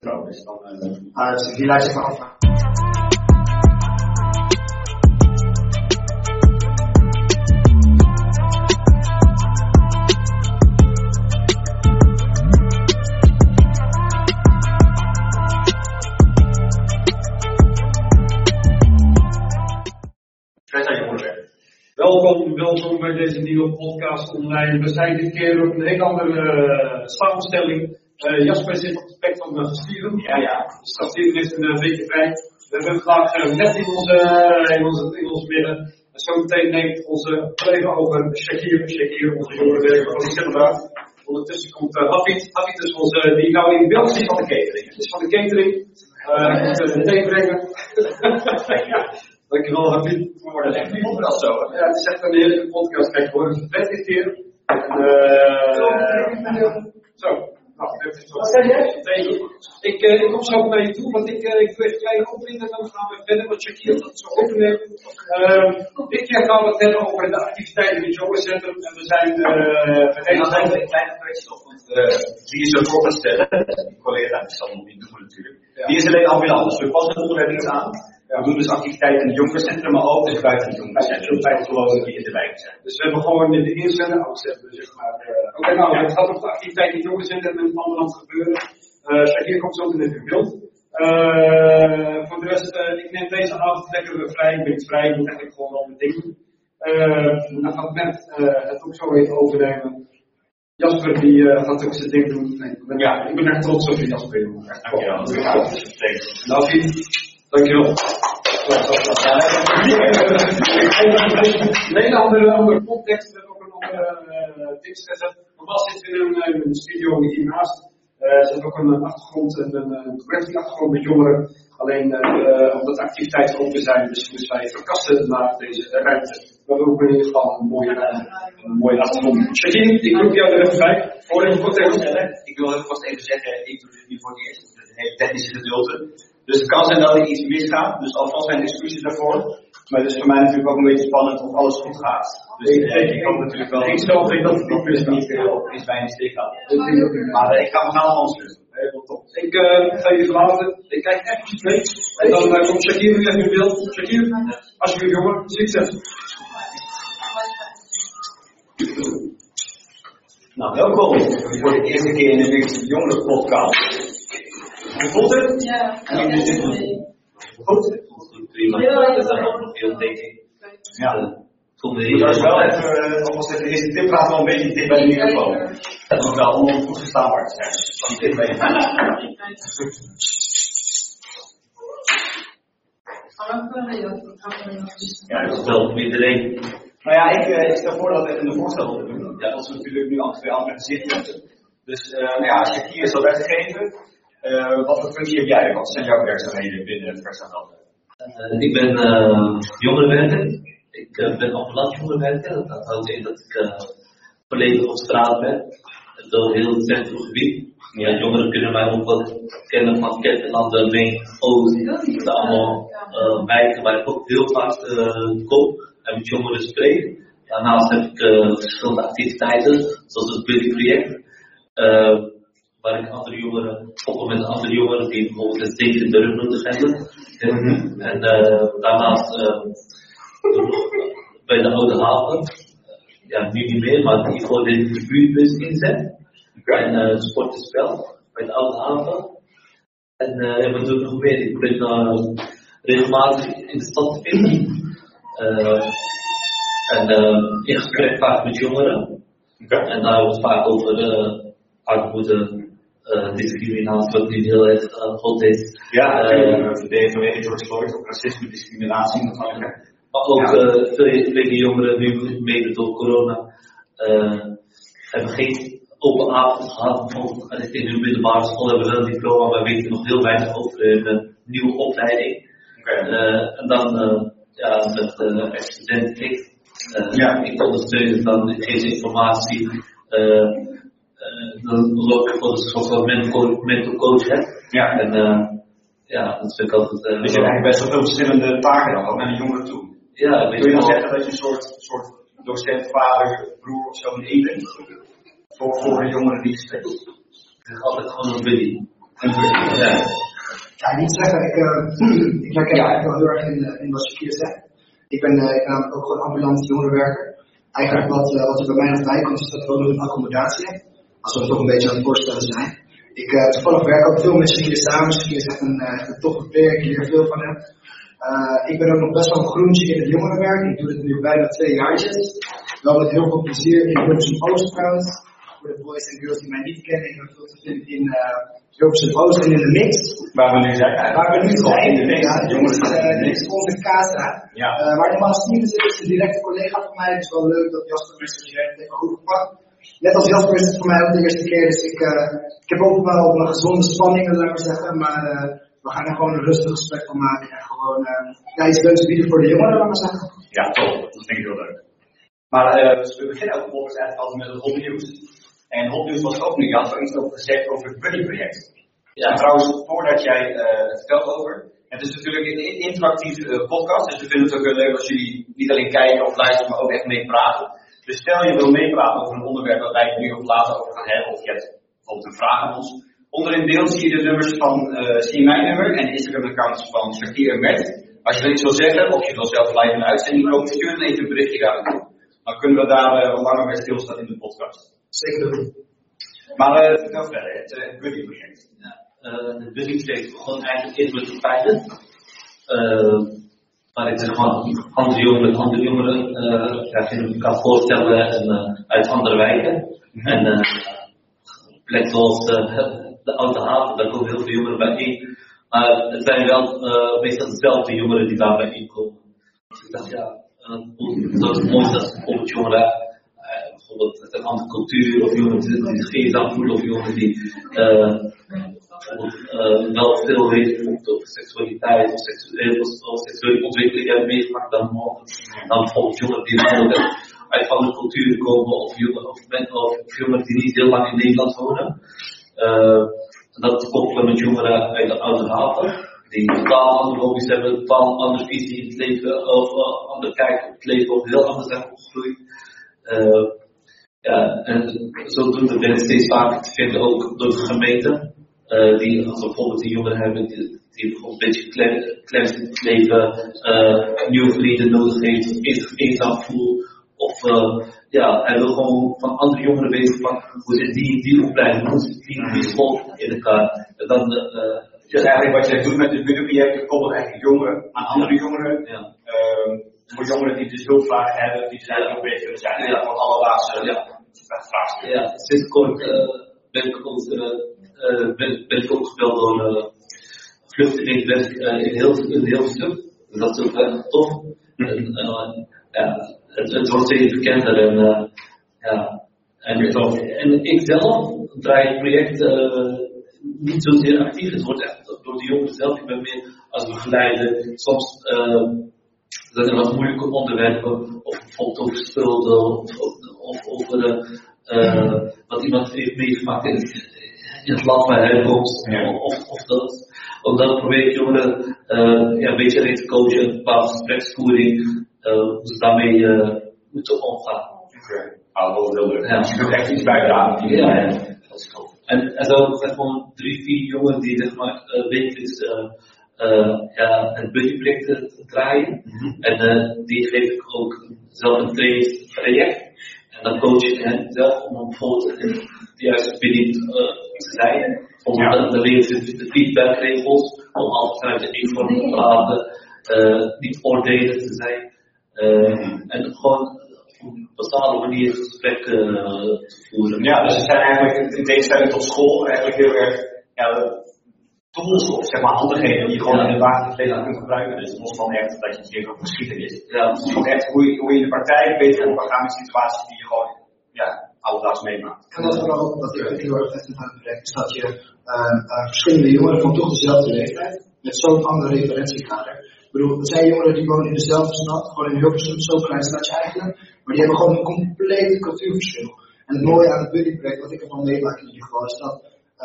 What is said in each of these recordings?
Dus dan, af. Welkom, welkom bij deze nieuwe podcast online. We zijn dit keer op een hele andere uh, samenstelling. Uh, Jasper zit op het spek van Steven. Ja, ja. Dus Steven is een uh, beetje vrij. We hebben vandaag net in, onze, in, onze, in ons midden. En zo meteen neemt onze collega over Shakir, Shakir, onze jongere werker van de Zilveraar. Ondertussen komt uh, Hafid. Hafid is onze, die nou in beeld zit van de catering. Het is van de catering. Uh, moet de thee brengen. ja. Dankjewel, Hafid. We worden echt niet wel zo. Ja, het is echt een heerlijke podcast. Kijk, worden gevet dit keer. En, uh, zo. Nou, Wat zeg jij? Ik, uh, ik kom zo naar je toe, want ik, uh, ik doe even kleine opening en dan gaan we verder met Shakir dat zo opnemen. Uh, dit keer gaan we het hebben over de activiteiten in het jongerencentrum. En we zijn... Uh, we een kleine kwestie op, want uh, die is zo voor te stellen. Die collega, die zal nog niet doen natuurlijk. Die is alleen ambulant, dus we passen onderwerp iets aan. Ja. We doen dus activiteiten in het jongerencentrum, maar ook dus buiten het jongerencentrum. Bij geloven die in de wijk zijn. Dus we hebben gewoon in de eerste en de oudste, zeg maar. Uh, Oké, okay, nou, het gaat over de activiteiten in het jongerencentrum en het andere land gebeuren. Uh, Shakir komt zo meteen in beeld. Uh, voor de rest, uh, ik neem deze avond lekker vrij. Ik ben vrij, ik moet eigenlijk gewoon al mijn ding doen. Uh, dan gaat Matt het ook zo even overnemen. Jasper die uh, gaat ook zijn ding doen. Nee, ik ben, ja, ik ben echt trots op je Jasper. Dankjewel. Nou, Dankjewel. Een hele andere, andere context, we hebben ook een andere uh, tekst gezet. Normaal zitten we in een, in een studio hiernaast. Uh, er zit ook een achtergrond, een, een, een achtergrond met jongeren. Alleen uh, omdat activiteiten open zijn, dus moesten wij verkassen naar deze ruimte. We hebben ook in ieder geval een mooie, een mooie achtergrond. Ik roep jou er even bij. Voor even context. Ik wil even vast even zeggen, ik doe dit nu voor het eerst. Het een hele technische gedeelte. Dus het kan zijn dat er iets misgaat, dus alvast zijn excuses daarvoor. Maar het is voor mij natuurlijk ook een beetje spannend of alles goed gaat. Dus ik, ik, ik hoop natuurlijk wel ik zelf denk dat het nog is niet heel is bij een steek had. Maar ik ga me allemaal anders Helemaal top. Ik uh, ga je verlaten. Ik kijk even mee. En dan uh, komt Shakir nu even in beeld. Shakir, alsjeblieft jongen, succes. Nou, welkom voor de eerste keer in de jongere Hoe voelt het? Ja. Goed? Prima. Ja, dat is dan nog veel denk Ja. Hier. Dat is wel even, alvast even, deze tip praat wel een beetje dicht bij de microfoon. Dat moet wel allemaal goed verstaanbaar zijn. Van dit bij Ja, dat is wel voor iedereen. Nou ja, ik, ik stel voor dat we even een voorstel doen. Ja, dat is natuurlijk nu al twee andere gezichten. Dus uh, nou ja, als je hier zal weggeven, uh, wat voor functie heb jij? Wat zijn jouw werkzaamheden binnen het Verstaan uh, Ik ben uh, jongerenwerker. Ik ben ambulant jongerenwerker. Dat houdt in dat ik volledig op straat ben. Door heel het centrumgebied. Ja, jongeren kunnen mij ook wat kennen van Kettenlanden, Meen, Oost. Dat zijn allemaal wijken waar ik ook heel vaak kom en met jongeren spreek. Daarnaast heb ik verschillende activiteiten, zoals het Buddy Project waar ik andere jongeren, ook met andere jongeren die bijvoorbeeld een steentje in de rug nodig hebben. En, en uh, daarnaast uh, bij de Oude Haven, ja nu niet meer, maar ieder geval de, de buurtbus inzet. En uh, sport en spel bij de Oude Haven. En uh, wat doe ik nog meer? Ik ben regelmatig in de stad te vinden. En in gesprek vaak met jongeren. Okay. En daar wordt vaak over uh, armoede, discriminatie, wat nu heel erg uh, groot is. Ja, uh, vanwege George Floyd, racisme, discriminatie natuurlijk. Maar ook ja. uh, veel, veel jongeren nu, mede door corona, uh, hebben geen open avond gehad. In hun middelbare school hebben we wel een diploma, maar weten nog heel weinig over hun nieuwe opleiding. Okay. Uh, en dan ja, met uh, student ik. ja. Ik ondersteun het dan, ik geef informatie dan loop ik voor een soort van mental, mental coach heb. Ja. En uh, ja, dat vind ik altijd. Uh, dus je hebt eigenlijk best wel veel verschillende taken dan, ook naar de jongeren toe. Ja, Kun je dan zeggen dat je een soort, soort docent, vader, broer of zo in één bent? Voor, voor de jongeren die je? Het is altijd gewoon een buddy. En Buddy. Ja. Ja, niet zeggen. Ik, uh, ik herken eigenlijk wel heel erg in, in wat Shakir zegt. Ik ben, uh, ik ben ook gewoon ambulant jongerenwerker. Eigenlijk wat, uh, wat er bij mij nog bij komt, is dat we ook nog een accommodatie. Als we het toch een beetje aan het voorstellen zijn. Ik uh, toevallig werk ook veel met Shakir samen. Shakir is echt een, uh, een toffe peer, ik leer veel van hem. Uh, ik ben ook nog best wel een groentje in het jongerenwerk. Ik doe dit nu bijna twee jaartjes. Wel met heel veel plezier in Hilversum Oost trouwens. Voor de boys en girls die mij niet kennen, ik ben veel te vinden in Hilversum Oost en in de mix. Waar we nu zijn. Waar we nu zijn. In de mix. Ja, uh, dit is onze casa. Ja. Waar normaal zit, is een directe collega van mij. Het is wel leuk dat Jasper Message heeft even. Net als Jasper is het voor mij ook de eerste keer, dus ik, uh, ik heb ook wel een gezonde spanning, laat ik maar zeggen. Maar uh, we gaan er gewoon een rustig gesprek van maken en gewoon uh, ja, iets leuks bieden voor de jongeren, laat maar zeggen. Ja, top. Dat vind ik heel leuk. Maar uh, we beginnen ook eigenlijk altijd met het hot nieuws. En hot nieuws was ook nu, je had er iets over gezegd over het Buddy-project. Ja. En trouwens, voordat jij uh, het vertelt over, het is natuurlijk een interactieve uh, podcast, dus we vinden het ook heel leuk als jullie niet alleen kijken of luisteren, maar ook echt mee praten. Dus stel je wil meepraten over een onderwerp waar wij het nu of later over gaan hebben, of je hebt bijvoorbeeld een vraag aan ons. Onder in beeld zie je de nummers van, uh, zie je mijn nummer en de Instagram-accounts van Shakir en Mert. Als je er iets wil zeggen, of je wil zelf live in de uitzending komen, stuur dan even een berichtje daar naartoe. Dan kunnen we daar uh, wat langer bij stilstaan in de podcast. Zeker doen. Maar uh, vertel verder, het uh, Buddy-project. Ja, het Buddy-project begon eigenlijk eerst met de feiten. Waar ik zeg maar andere jongeren, andere jongeren uh, ja, je kan voorstellen en, uit andere wijken. Mm -hmm. En plekken zoals de Oude Haven, daar komen heel veel jongeren bijeen. Maar het zijn wel meestal dezelfde jongeren die daar bijeen komen. Dus ik dacht, ja, dat is mooi dat bijvoorbeeld jongeren, bijvoorbeeld een andere cultuur, of jongeren die zich eenzaam voelen, of jongeren die uh, uh, wel veel weten over seksualiteit of seksuele, of seksuele ontwikkeling hebben meegemaakt dan, dan bijvoorbeeld jongeren die uit andere culturen komen, of jongeren, of, of, jongeren die niet heel lang in Nederland wonen. dat koppelen met jongeren uit de Oude Haven die totaal andere hobby's hebben, totaal andere visie in het leven, of uh, andere kijk op het leven, of heel anders zijn opgegroeid. Uh, ja, en zodoende ik steeds vaker te vinden, ook door de gemeente, uh, die bijvoorbeeld die jongeren hebben, die, die bijvoorbeeld een beetje geklemd in het leven, nieuwe vrienden nodig heeft, of zich eenzaam voelt, of ja, hij wil gewoon van andere jongeren weten van hoe zit die, die opleiding, hoe zit die, die school in elkaar. En dan dus eigenlijk wat jij doet met het budgetproject, koppelt eigenlijk jongeren aan andere jongeren. Ja. Um, voor jongeren die dus hulpvragen hebben, die zijn ook bezig kunnen zijn. Ja. Van alledaagse ja. vraagstukken. Ja, sinds kort uh, ben, ik ook, uh, uh, ben, ben ik door uh, vluchtelingenwerk uh, in heel in Hilversum. Dat is ook echt tof. Mhm. En, uh, ja, het, het wordt steeds bekender en uh, ja. En, en ik zelf draai het project uh, niet zozeer actief. Het wordt echt door de jongeren zelf. Ik ben meer als begeleider. Soms uh, zijn er wat moeilijke onderwerpen, of bijvoorbeeld over schulden, of, of, of over uh, wat iemand heeft meegemaakt in, in het land waar hij komt, Ja. of, of dat. Omdat probeer ik jongeren uh, ja, een beetje alleen te coachen, een bepaalde gespreksvoering, uh, hoe ze daarmee uh, moeten omgaan. Oké. Ah, dat is heel leuk. Ja. Dus je kunt echt iets bijdragen. Ja, ja. dat is goed. En, en zo zijn gewoon drie, vier jongens die zeg maar uh, wekelijks ja, een buddyproject te draaien. Mhm. En uh, die geef ik ook zelf een training traject. En dan coach ik hen zelf om bijvoorbeeld de juiste uh, te zijn. Ja. dan, ze de feedbackregels om altijd vanuit de inform te praten, uh, niet oordelend te zijn. Uh, en gewoon op een bepaalde manier gesprekken uh, te voeren. Ja, dus het zijn eigenlijk in tegenstelling tot school eigenlijk heel erg ja, tools of zeg maar handigheden die je gewoon in het dagelijks leven kunt gebruiken. Dus los van echt dat je het hier over geschiedenis. Ja, Het is gewoon echt hoe je, hoe je in de praktijk beter om kan gaan met situaties die je gewoon ja, alledaags meemaakt. En wat vooral wat ik heel erg vet vind aan het project is dat je uh, uh, verschillende jongeren van toch dezelfde leeftijd met zo'n andere referentiekader. Ik bedoel, het zijn jongeren die wonen in dezelfde stad, gewoon in Hilversum, zo'n klein stadje eigenlijk, maar die hebben gewoon een compleet cultuurverschil. En het mooie aan het buddyproject, wat ik ervan meemaak in ieder geval, is dat,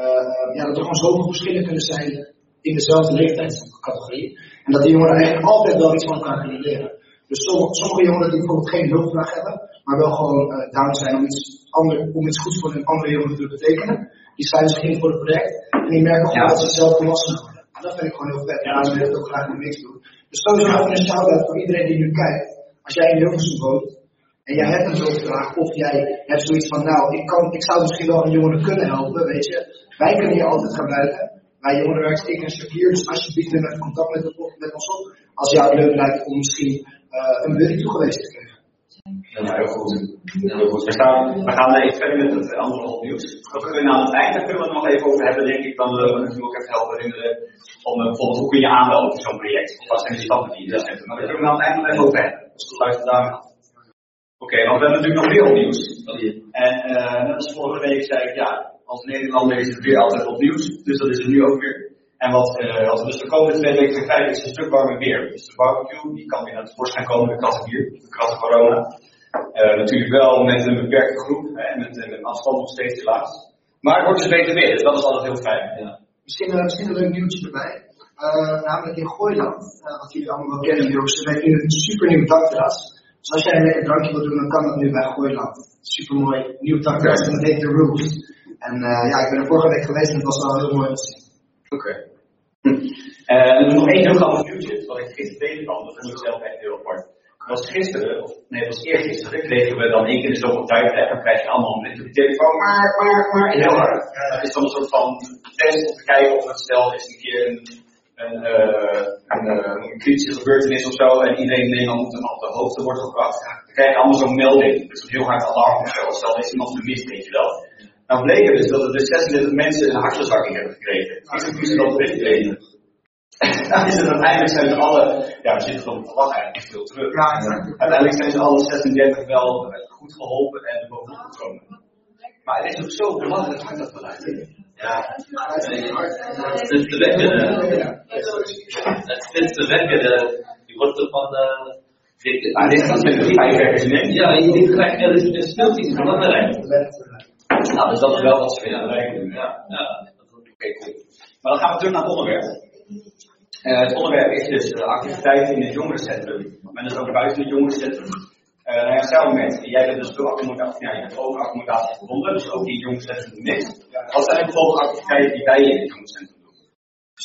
uh, ja, dat er gewoon zoveel verschillen kunnen zijn in dezelfde leeftijdscategorie. En dat die jongeren eigenlijk altijd wel iets van elkaar kunnen leren. Dus sommige, sommige jongeren die bijvoorbeeld geen hulpvraag hebben, maar wel gewoon uh, down zijn om iets, ander, om iets goeds voor een andere jongeren te betekenen, die schrijven zich in voor het project en die merken gewoon dat ze zelf volwassen worden. En dat vind ik gewoon heel vet. En daarom wil ik het ook graag in mix doen. Dus sowieso even een shout-out voor iedereen die nu kijkt. Als jij in Hilversum woont en jij hebt een hulpvraag, of jij hebt zoiets van, nou, ik, kan, ik zou misschien wel een jongere kunnen helpen, weet je. Wij kunnen je altijd gebruiken. Wij ik en Shakir, dus alsjeblieft neem even contact met, met ons op. Als jou het leuk lijkt om misschien uh, een buddy toegewezen te krijgen. Ja, heel goed. Heel goed. We, staan, we gaan even verder met het andere nieuws. We kunnen aan het einde kunnen we het nog even over hebben, denk ik. Dan willen we natuurlijk ook even helpen herinneren. Om uh, bijvoorbeeld hoe kun je aanmelden voor zo'n project. Wat zijn de stappen die je daar zetten. Maar daar kunnen we aan het einde nog even over hebben. Dus daar aan. Oké, okay, want we hebben natuurlijk nog wereldnieuws. En uh, net als vorige week zei ik, ja, als Nederlander is het weer altijd op nieuws. Dus dat is het nu ook weer. En wat, uh, wat we dus de komende twee weken gaan krijgen is een stuk warmer weer. Dus de barbecue, die kan weer naar het voorschijn komen, de katten hier, de krasse corona. Uh, natuurlijk wel met een beperkte groep, hè, met, met afstand nog steeds helaas. Maar het wordt dus beter weer, dus dat is altijd heel fijn. Ja. Misschien, misschien een leuk nieuwtje erbij. Namelijk in Gooiland, wat jullie allemaal wel kennen, Joost, er nu een super nieuw dakterras. Dus als jij een lekker drankje wil doen, dan kan dat nu bij Gooiland. Super mooi nieuw dakterras en dat heet The Roof. En uh, ja, ik ben er vorige week geweest en het was wel heel mooi om te zien. Oké. Okay. Uh, nog één heel grappig nieuwtje, wat ik gisteren tegenkwam, dat vond ik zelf echt heel apart. Was gisteren, of nee, dat was eergisteren, kregen we dan één keer de zoveel tijd, dan krijg je allemaal met de telefoon, maar, maar, maar, heel hard. Dat is dan een soort van test om te kijken of het stel is een keer een, een, uh, een, uh, een kritische gebeurtenis of zo, en iedereen in Nederland dan op de hoogte wordt gebracht. Dan krijg je allemaal zo'n melding, dus een heel hard alarm of zo, stel is iemand vermist, weet je wel. Nou bleek dus dat er dus 36 mensen een hartverzakking hebben gekregen. Ik heb ze dat weten. Dan is het uiteindelijk zijn ze alle, ja we zitten van te eigenlijk veel terug. Ja, uiteindelijk zijn ze alle 36 wel goed geholpen en er bovenop gekomen. Maar het is ook zo belangrijk hard dat geluid. Ja, het is te wekken. Het is te wekken. Je wordt ervan. Ah, dit gaat met de in Ja, je krijgt er is een speelt iets belangrijk. Nou, dus dat is wel wat we aan het werk doen. Ja, ja. Oké, cool. Maar dan gaan we terug naar het onderwerp. Uh, het onderwerp is dus uh, activiteiten in het jongerencentrum. Men is ook buiten het jongerencentrum. Uh, nou ja, stel met, jij bent dus veel accommodatie, ja, je hebt ook accommodatie gevonden, dus ook in het jongerencentrum niks. Wat zijn bijvoorbeeld activiteiten die wij in het jongerencentrum doen?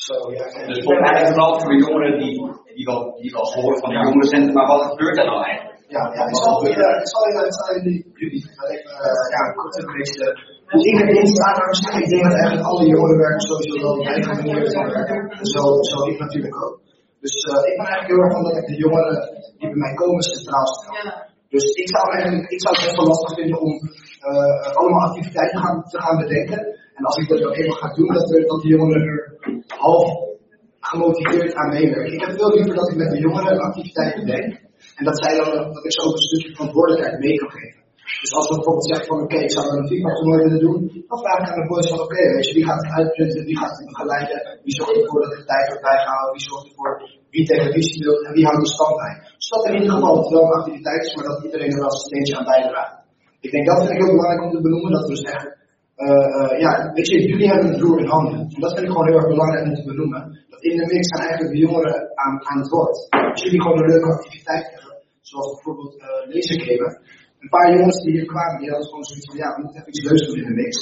Zo, ja. Dus voor eigenlijk vooral voor de jongeren die, die wel, die wel horen van het jongerencentrum, maar wat gebeurt er nou eigenlijk? Ja, ja, ik zal ik ik jullie even, uh, ja, kort een beetje dingen instaan. Maar ik denk dat eigenlijk alle jongerenwerkers sowieso wel eigen manier werken. Zo, zo ik natuurlijk ook. Dus uh, ik ben eigenlijk heel erg van dat ik de jongeren die bij mij komen centraal stel. Dus ik zou het best wel lastig vinden om uh, allemaal activiteiten te gaan, te gaan bedenken. En als ik dat dan eenmaal ga doen, dat, dat de jongeren er half gemotiveerd aan meewerken. Ik heb veel liever dat ik met de jongeren activiteiten denk. En dat zij dan, dat ik ze ook een stukje verantwoordelijkheid mee kan geven. Dus als we bijvoorbeeld zeggen van oké, okay, ik zou een FIFA toernooi willen doen, dan vraag ik aan de boys van oké, wie gaat het uitpunten, wie gaat het begeleiden, wie zorgt ervoor dat de tijd wordt bijgehouden, wie zorgt ervoor wie tegen wie en wie houdt de stand bij. Dus dat in ieder geval het wel een activiteit is, maar dat iedereen er wel een steentje aan bijdraagt. Ik denk dat vind ik heel belangrijk om te benoemen, dat we echt uh, uh, ja, weet je, jullie hebben het roer in handen. En dat vind ik gewoon heel erg belangrijk om te benoemen. Dat in de mix zijn eigenlijk de jongeren aan, aan het woord. Als jullie gewoon een leuke activiteit hebben, zoals bijvoorbeeld uh, lasergamen. Een paar jongens die hier kwamen, die hadden gewoon zoiets van, ja, we moeten even iets leuks doen in de mix.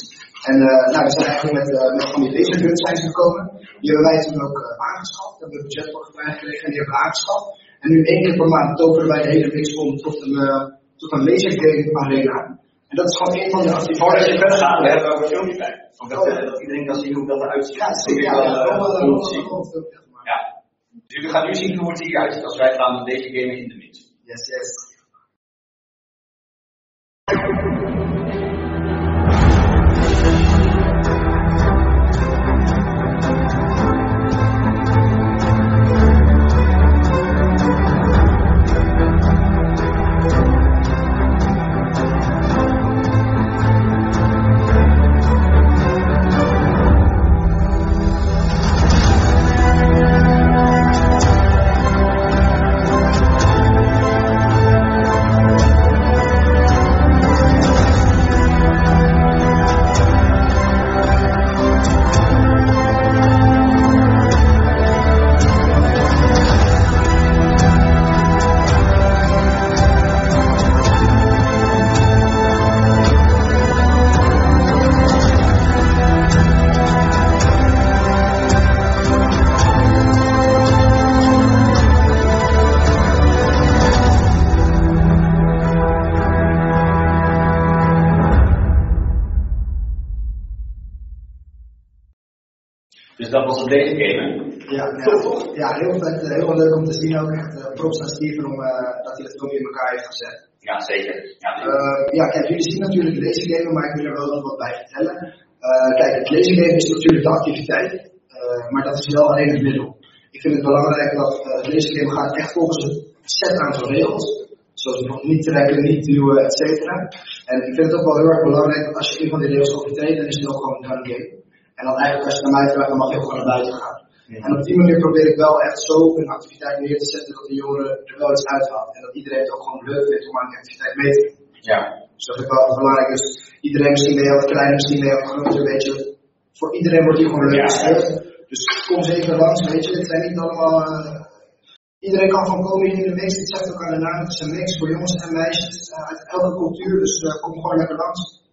En uh, nou, we zijn eigenlijk met, uh, met van die laserguns zijn gekomen. Die hebben wij toen ook aangeschaft. Daar hebben we budget voor gekregen en die hebben we aangeschaft. En nu één keer per maand toveren wij de hele mix om tot een, uh, tot een lasergame arena. En dat is gewoon een van de activiteiten. Voordat je verder gaat, we hebben ook een filmpje bij. Dat, dat iedereen kan zien hoe dat eruit ziet. Ja, zeker. Ja, ja, ja. Dus jullie gaan nu zien hoe het hieruit ziet als wij gaan met deze game in de mix. Yes, yes. Zien ook. Echt uh, props aan Steven om, uh, dat hij het filmpje in elkaar heeft gezet. Ja, zeker. Ja, uh, ja, kijk, jullie zien natuurlijk game, maar ik wil er wel nog wat bij vertellen. kijk, het lezen is natuurlijk de activiteit, maar dat is wel alleen het middel. Ik vind het belangrijk dat het gaat echt volgens een set aantal regels. Zoals niet trekken, niet duwen, et cetera. En ik vind het ook wel heel erg belangrijk dat als je een van die regels overtreedt, dan is het ook gewoon een game. En dan eigenlijk als je naar mij vraagt, dan mag je ook gewoon naar buiten gaan. En op die manier probeer ik wel echt zo een activiteit neer te zetten dat de jongeren er wel iets uithaalt. En dat iedereen het ook gewoon leuk vindt om aan die activiteit mee te doen. Ja. Dus dat ik wel belangrijk. Dus iedereen misschien je wat kleiner, misschien je wat groter, weet je. Voor iedereen wordt hier gewoon leuk gespeeld. Dus kom zeker langs, weet je. Het zijn niet allemaal... Uh, iedereen kan gewoon komen hier in de mix. Het zegt ook aan de naam. Het is een mix voor jongens en meisjes uh, uit elke cultuur. Dus uh, kom gewoon lekker langs.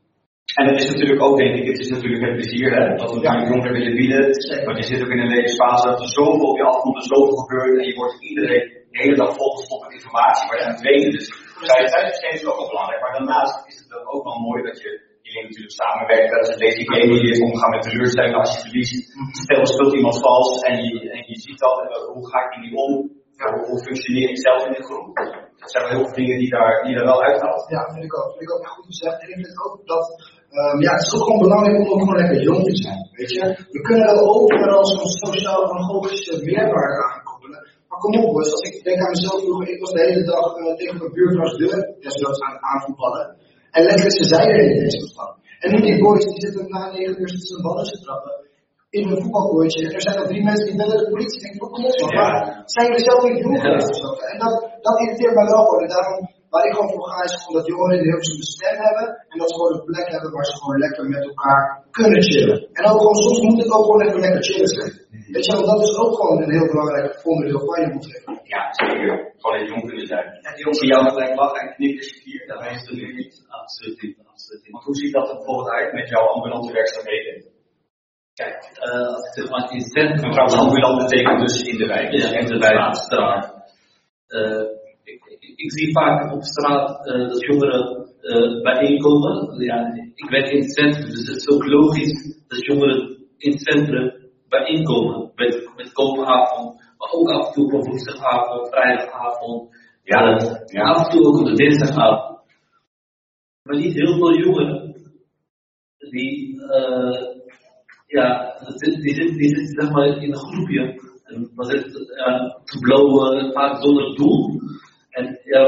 En het is natuurlijk ook, denk ik, het is natuurlijk het plezier hè, dat we natuurlijk jongeren willen bieden. Want je zit ook in een levensfase dat er zoveel op je afkomt en zoveel gebeurt. En je wordt iedereen de hele dag volgestopt met informatie waar je aan het weten. Dus tijdssysteem is ook wel belangrijk. Maar daarnaast is het ook wel mooi dat je jullie natuurlijk samenwerkt. Dat is een beetje game die je omgaan met teleurstellingen als je verliest. Stel, speelt iemand vals en je, en je ziet dat. En hoe ga ik die om? Hoe, hoe functioneer ik zelf in de groep? Dat zijn wel heel veel dingen die daar, die daar wel uithaalt. Ja, vind ik ook. Vind ik ook goed gezegd. En ik vind ook dat Um, ja, het is ook gewoon belangrijk om ook gewoon lekker jong te zijn. Weet je? We kunnen wel overal zo'n sociaal-analogische meerwaarde aan koppelen. Maar kom op, boys, als ik denk aan mezelf vroeger, ik was de hele dag uh, tegen mijn buurvrouws deur desnoods aan het aanvoetballen. En lekker ze zeiden er niet eens van. En nu die boys, die zitten na negen uur zitten zijn ballen te trappen in een voetbalcoach. En er zijn nog drie mensen die bellen de politie. Ik denk, kom op, ja. zijn jullie zelf niet of zo? En dat, dat irriteert mij wel gewoon. En daarom Waar ik gewoon voor ga is gewoon dat jongeren heel veel stem hebben. En dat ze gewoon een plek hebben waar ze gewoon lekker met elkaar kunnen chillen. En ook gewoon, soms moet het ook gewoon even lekker chillen zijn. Weet je, want dat is ook gewoon een heel belangrijk onderdeel van je ontwikkeling. Ja, zeker. Gewoon even jong kunnen zijn. En die jongens die jou gelijk lachen en knikken als hier. Dat is natuurlijk niet. Absoluut niet. Absoluut niet. Want hoe ziet dat er bijvoorbeeld uit met jouw ambulante werkzaamheden? Kijk, uh, zeg maar in het centrum. Trouwens, ambulante betekent dus in de wijk. Ja, in de wijk, straat. Uh, ik zie vaak op straat uh, dat jongeren uh, bijeenkomen. Ja, ik werk in het centrum, dus het is ook logisch dat jongeren in het centrum bijeenkomen. Met, met koopavond, maar ook af en toe op woensdagavond, vrijdagavond. Ja, ja. af en toe ook op de dinsdagavond. Maar niet heel veel jongeren die, uh, ja, die, die, zitten, die zitten zeg maar in een groepje. En zit te blowen, vaak zonder doel. Ja,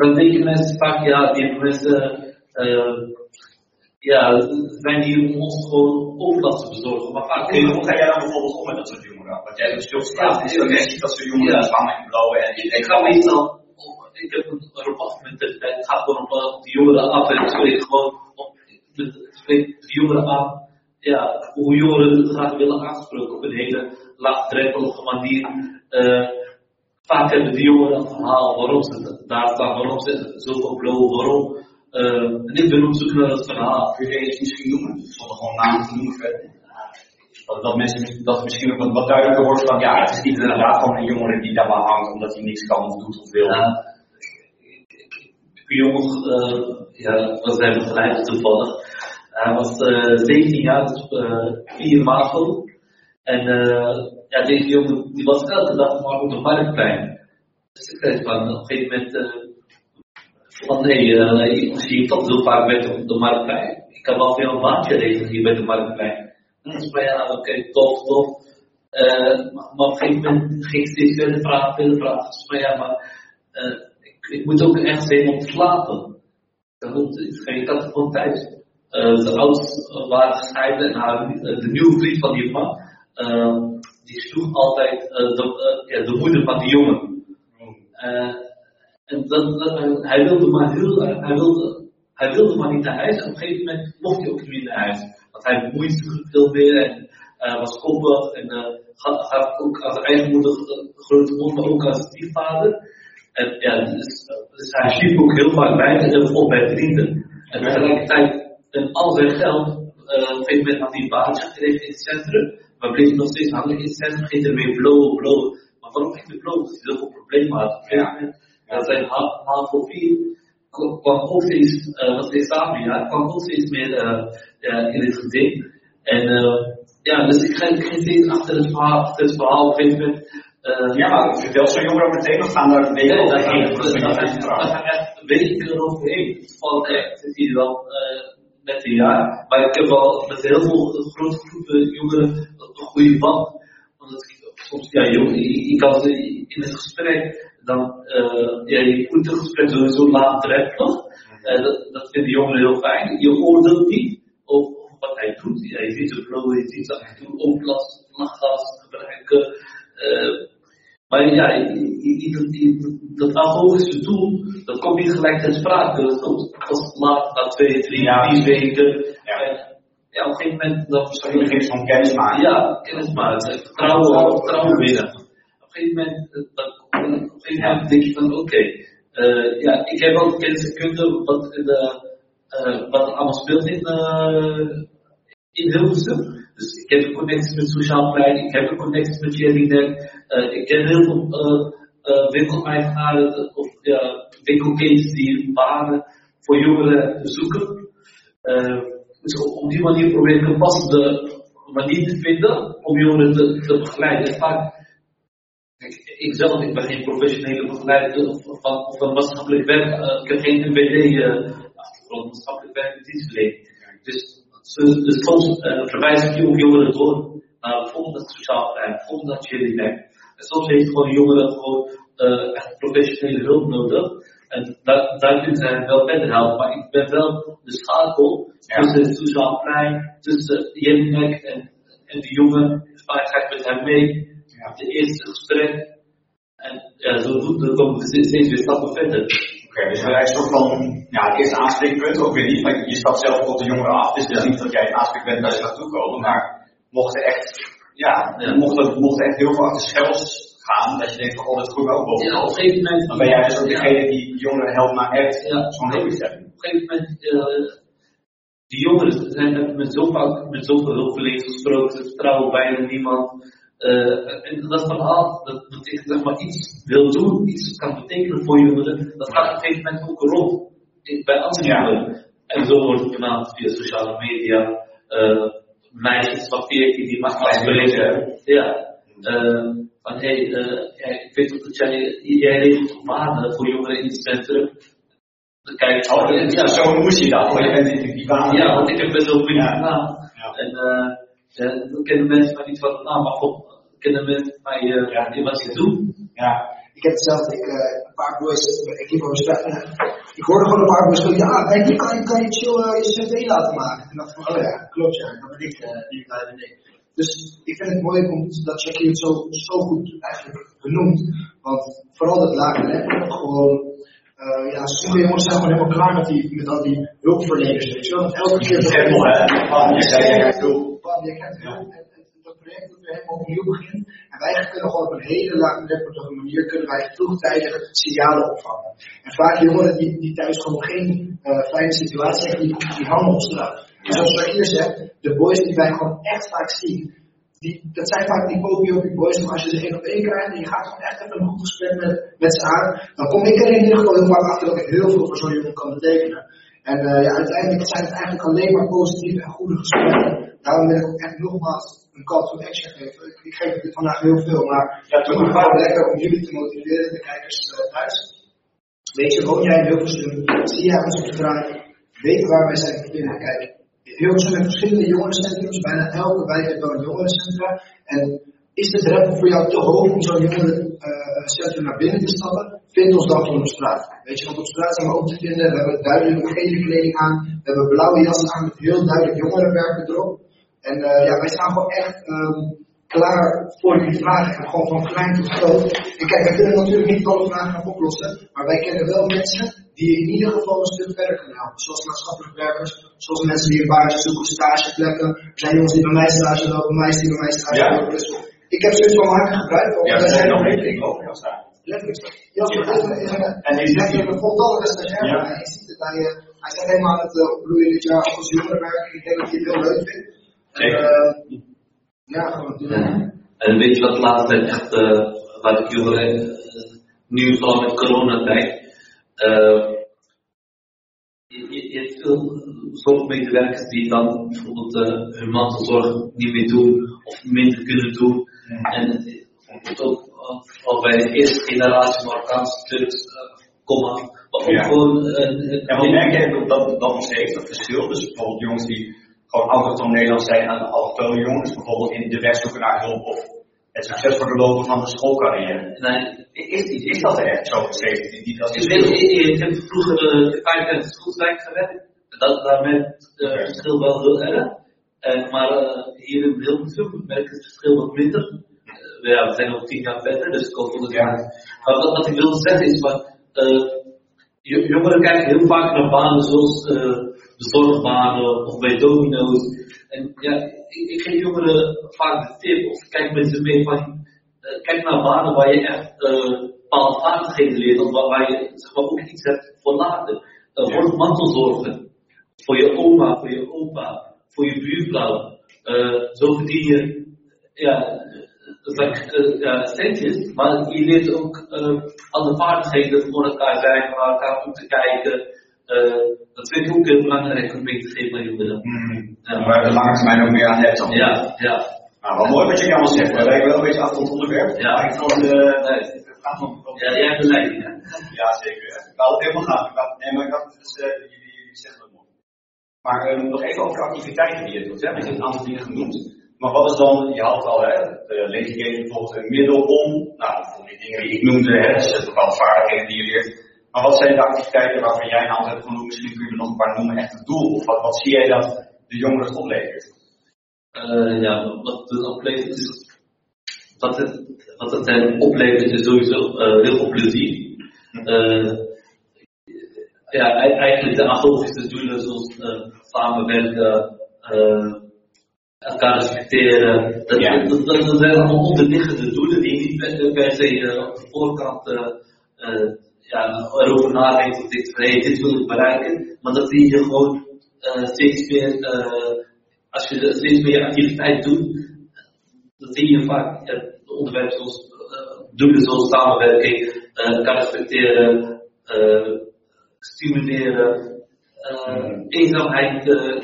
dan denken mensen vaak, ja, die mensen, uh, ja, zijn hier om ons gewoon overlast te bezorgen. Maar vaak hoe, hoe ga jij dan bijvoorbeeld om met dat soort jongeren? Want jij veel straat is, dan je dat soort jongeren ja. staan en en Ik ga meestal, ik heb een rapportmentaliteit, het gaat gewoon op, op de jongeren af en ik spreek gewoon op, spreek de jongeren aan. Ja, hoe jongeren graag willen aanspreken op een hele laagdrempelige manier. Uh, Vaak hebben die jongeren een verhaal waarom ze daar staan, waarom ze zoveel blauw, waarom. Uh, en ik ben op zoek naar het verhaal. Kun je eens misschien noemen? Zonder gewoon namen te noemen verder. Dat, dat, mensen, dat misschien ook wat, wat duidelijker wordt van ja, het is niet inderdaad van een jongere die daar maar hangt omdat hij niks kan of doet of wil. Ja, een jongen, uh, ja, was bij begeleid toevallig. Hij was uh, 17 jaar, dus uh, 4 MAVO. En uh, ja, deze jongen die was elke dag maar op de marktplein. Dus ik zei van op een gegeven moment uh, van nee, uh, ik zie toch heel vaak met op de marktplein. Ik kan wel veel een regelen hier bij de marktplein. En toen zei ja, oké, okay, tof, tof. Uh, maar, maar, op een gegeven moment ging ik steeds verder vragen, verder vragen. Dus maar ja, maar ik, ik, moet ook echt zijn om te slapen. Ik had gewoon thuis. de ouders waren gescheiden en de nieuwe vriend van die man, die sloeg altijd de, uh, ja, de moeder van die jongen. Uh, en dat, hij wilde maar heel, hij wilde, hij wilde maar niet naar huis. En op een gegeven moment mocht hij ook niet meer naar huis. Want hij bemoeide zich veel meer en was koppig en gaf ook als eigen moeder grote mond, maar ook als stiefvader. En ja, dus, dus hij sliep ook heel vaak bij en bijvoorbeeld bij vrienden. En tegelijkertijd, en al zijn geld, op een gegeven moment had hij een baantje gekregen in het centrum. Maar bleef nog steeds hangen in centrum, ging ermee blowen, blowen. Maar waarom ging hij blowen? Omdat hij heel veel problemen had. Op een gegeven moment, ja. zijn HAVO 4 kwam ook steeds, uh, was steeds samen, ja, kwam ook steeds meer uh, uh, in het geding. En uh, ja, dus ik ga geen zin achter het verhaal, achter het verhaal op een gegeven moment. Uh, ja, maar vertel zo'n jongeren meteen, of gaan daar nee, overheen? Daar gaan echt weken overheen. Het valt echt, zit hier wel uh, net een jaar. Maar ik heb wel met heel veel grote groepen jongeren een goede band. Omdat ik soms, ja, jong, je, kan in het gesprek, dan, uh, ja, je moet het gesprek sowieso laagdrempelig. Uh, dat, dat vinden jongeren heel fijn. Je oordeelt niet over wat hij doet. Hij ziet de flow, hij ziet af en toe overlast, lachgas gebruiken. Uh, maar ja, dat agogische doel, dat komt niet gelijk ter sprake. Dat was laat, na twee, drie, ja. vier weken. Ja. En, ja, op een gegeven moment dan je begint van kennis maken. Ja, kennis maken. Vertrouwen, vertrouwen winnen. Op een gegeven moment, dan, op een gegeven moment denk je van oké, okay, uh, ja, ik heb ook kennis en kunde wat, de, uh, wat er allemaal speelt in, uh, in Hilversum. Dus ik heb een connectie met Sociaal Plein, ik heb een connectie met Jellinek, uh, ik ken heel veel uh, uh, winkeleigenaren of ja, die banen voor jongeren zoeken. dus op die manier probeer ik een passende manier te vinden om jongeren te, begeleiden. En vaak, ik, zelf, ben geen professionele begeleider van, van maatschappelijk werk, ik heb geen MBD-achtergrond, maatschappelijk werk en dienstverlening. Dus dus soms uh, verwijs ik jongeren door naar bijvoorbeeld het sociaal plein, bijvoorbeeld naar Chili En soms heeft gewoon jongeren gewoon uh, echt professionele hulp nodig. En daar, daar kunnen zij wel verder helpen. Maar ik ben wel de schakel ja. tussen het sociaal plein, tussen Jelinek en, en de jongen. Vaak ga ik met hem mee. Ja. De eerste gesprek. En ja, zo komen we steeds weer stappen verder. Oké, dus wij soort van, ja, het eerste aanspreekpunt, ook weer niet, want je stapt zelf op de jongeren af, dus het is niet dat jij het aanspreekpunt naar je naartoe komen, maar mocht er echt, ja, mocht, er, mocht echt heel veel achter schels gaan, dat je denkt van, oh, dat goed ook wel. Ja, op een gegeven moment. Dan ben jij dus ook degene die jongeren helpt naar echt ja. zo'n hulpbestelling. Op een gegeven moment, uh, die jongeren zijn met zoveel, met zoveel hulpverleners gesproken, ze vertrouwen bijna niemand. Uh, en dat verhaal, dat betekent zeg maar iets wil doen, iets kan betekenen voor jongeren, dat gaat op een gegeven moment ook rond bij andere jongeren. En zo wordt het benaderd via sociale media, uh, meisjes van 14 die mag afspreken. Ja. Uh, van hé, hey, uh, ik weet ook dat jij, jij regelt banen voor jongeren in het centrum. Kijk, oh, ja, zo moest je dat, want je bent in die baan. Ja, want ik heb best wel goede ja. gedaan. Ja. En uh, dan kennen mensen maar niet van, nou, maar god, kunnen mensen mij uh, ja. wat ze doen. Ja, ik heb hetzelfde, ik, uh, een paar boys, ik liep over straat ik hoorde gewoon een paar boys van, ja, en die kan, kan je chill uh, je cv laten maken. En dacht van, oh ja, klopt ja, dat ben ik, uh, die ben ik. Dus ik vind het mooi om, dat Jackie het zo, zo goed eigenlijk benoemt. Want vooral dat lage level, gewoon, uh, ja, sommige jongens zijn gewoon helemaal klaar met, die, met al die hulpverleners, weet je wel. Want elke keer... Helemaal, hè? Je zei, je krijgt hulp. Je krijgt hulp dat dat weer helemaal opnieuw begint. En wij kunnen gewoon op een hele laagdrempelige manier kunnen wij vroegtijdig signalen opvangen. En vaak jongeren die, die thuis gewoon geen uh, fijne situatie hebben, die, die hangen op straat. En zoals ik hier zeg, de boys die wij gewoon echt vaak zien, die, dat zijn vaak die popie boys, maar als je ze één op één krijgt en je gaat gewoon echt even een goed gesprek met, met ze aan, dan kom ik er in ieder geval heel vaak achter dat ik heel veel voor zo'n jongen kan betekenen. En uh, ja, uiteindelijk zijn het eigenlijk alleen maar positieve en goede gesprekken. Daarom wil ik ook echt nogmaals een call to action geven. Ik, ik geef het vandaag heel veel, maar ja, het is gewoon lekker om jullie te motiveren, de kijkers uh, thuis. Weet je, woon jij in Hilversum, zie jij ons op de draai, weten waar wij zijn te vinden. Kijk, Hilversum heeft verschillende jongerencentrums, bijna elke wijk heeft wel een jongerencentra. En is de drempel voor jou te hoog om zo'n jongerencentrum uh, naar binnen te stappen? Vind ons dan gewoon op straat. Weet je, want op straat zijn we ook te vinden. We hebben duidelijk gele kleding aan. We hebben blauwe jassen aan met heel duidelijk jongerenwerken erop. En uh, ja, wij staan gewoon echt um, klaar voor jullie vragen. En gewoon van klein tot groot. En kijk, wij kunnen natuurlijk niet alle vragen gaan oplossen. Maar wij kennen wel mensen die in ieder geval een stuk verder kunnen helpen. Zoals maatschappelijk werkers, zoals mensen die een baantje zoeken, stageplekken. Er zijn jongens die bij mij stage lopen, meisjes die bij mij stage ja. lopen. Dus ik heb zoiets van maken gebruikt. Ja, er zijn nog rekening over jou staan. Letterlijk. Ja, en die zegt je een voltallige stagiair. Ja. Je ziet het aan je. Hij zegt helemaal aan het opbloeien dit jaar als jongerenwerker. Ik denk dat hij het heel leuk vindt. En, uh, ja, gewoon doen. En weet je wat laatst echt, uh, waar ik jongeren, uh, nu vooral met coronatijd, uh, je, je, je hebt veel zorgmedewerkers die dan bijvoorbeeld uh, hun mantelzorg niet meer doen of minder kunnen doen. En bijvoorbeeld ook vooral bij de eerste generatie Marokkaanse Turks komen. Maar ook Ja. gewoon een, En wat merk jij dat, dat, dat nog steeds, dat verschil? Dus bijvoorbeeld jongens die gewoon autochtoon Nederlands zijn en allochtone jongens, bijvoorbeeld in de weg zoeken naar hulp of het succes voor de lopen van de schoolcarrière. nee, Is, is, is dat echt zo steeds? Die, die, dat Ik, heb vroeger uh, vijf jaar in het schoolwerk gewerkt. Dat, daar ik het verschil wel heel erg. Uh, maar uh, hier in Hilversum merk ik het verschil wat minder. Uh, ja, we zijn nog tien jaar verder, dus ik hoop dat het Ja. Maar wat, wat ik wilde zeggen is, maar, jongeren kijken heel vaak naar banen zoals de zorgbanen of bij domino's. En ja, ik, ik geef jongeren vaak de tip, of kijk met ze mee van, kijk naar banen waar je echt bepaalde vaardigheden leert, of waar, waar je zeg maar, ook iets hebt voor later. Uh, Ja. Word mantelzorger. Voor je oma, voor je opa, voor je buurvrouw. Uh, zo verdien je ja, dat is uh, ja, centjes, maar je leert ook uh, alle vaardigheden voor elkaar zijn, naar elkaar om te kijken. Dat vind ik ook heel belangrijk om mee te geven aan jongeren. Mm. Ja. Waar je de lange termijn ook meer aan hebt. dan. Ja, ja. Nou, wat mooi wat je allemaal zegt. We lijken wel een beetje af van het onderwerp. Ja. Maar ik vond eh, Nee. Ja, jij hebt de leiding. Ja, zeker. Ik wou het helemaal gaan. Ik wou- Nee, maar ik had het dus, eh, jullie, jullie zeggen. Maar eh, nog even over de activiteiten die je doet. Hè? Je hebt een aantal dingen genoemd. Maar wat is dan, je had al hè, de leefgeven bijvoorbeeld een middel om, nou, voor die dingen die ik noemde, hè, dus het bepaalde vaardigheden die je leert. Maar wat zijn de activiteiten waarvan jij een aantal hebt genoemd? Misschien kun je er nog een paar noemen, echt het doel. Of wat, wat zie jij dat de jongeren het oplevert? Uh, ja, wat het oplevert is. Wat het, wat het hen oplevert is sowieso uh, heel veel plezier. Uh, ja, eigenlijk de agogische doelen zoals uh, samenwerken, uh, elkaar respecteren. Dat, Ja. dat, dat, dat zijn allemaal onderliggende doelen die niet per, per se uh, op de voorkant ja, erover nadenkt of van hey, dit wil ik bereiken. Maar dat zie je gewoon uh, steeds meer, uh, als je steeds meer activiteit doet, dan zie je vaak uh, onderwerpen zoals uh, doelen zoals samenwerking, elkaar respecteren, stimuleren, uh, eenzaamheid uh,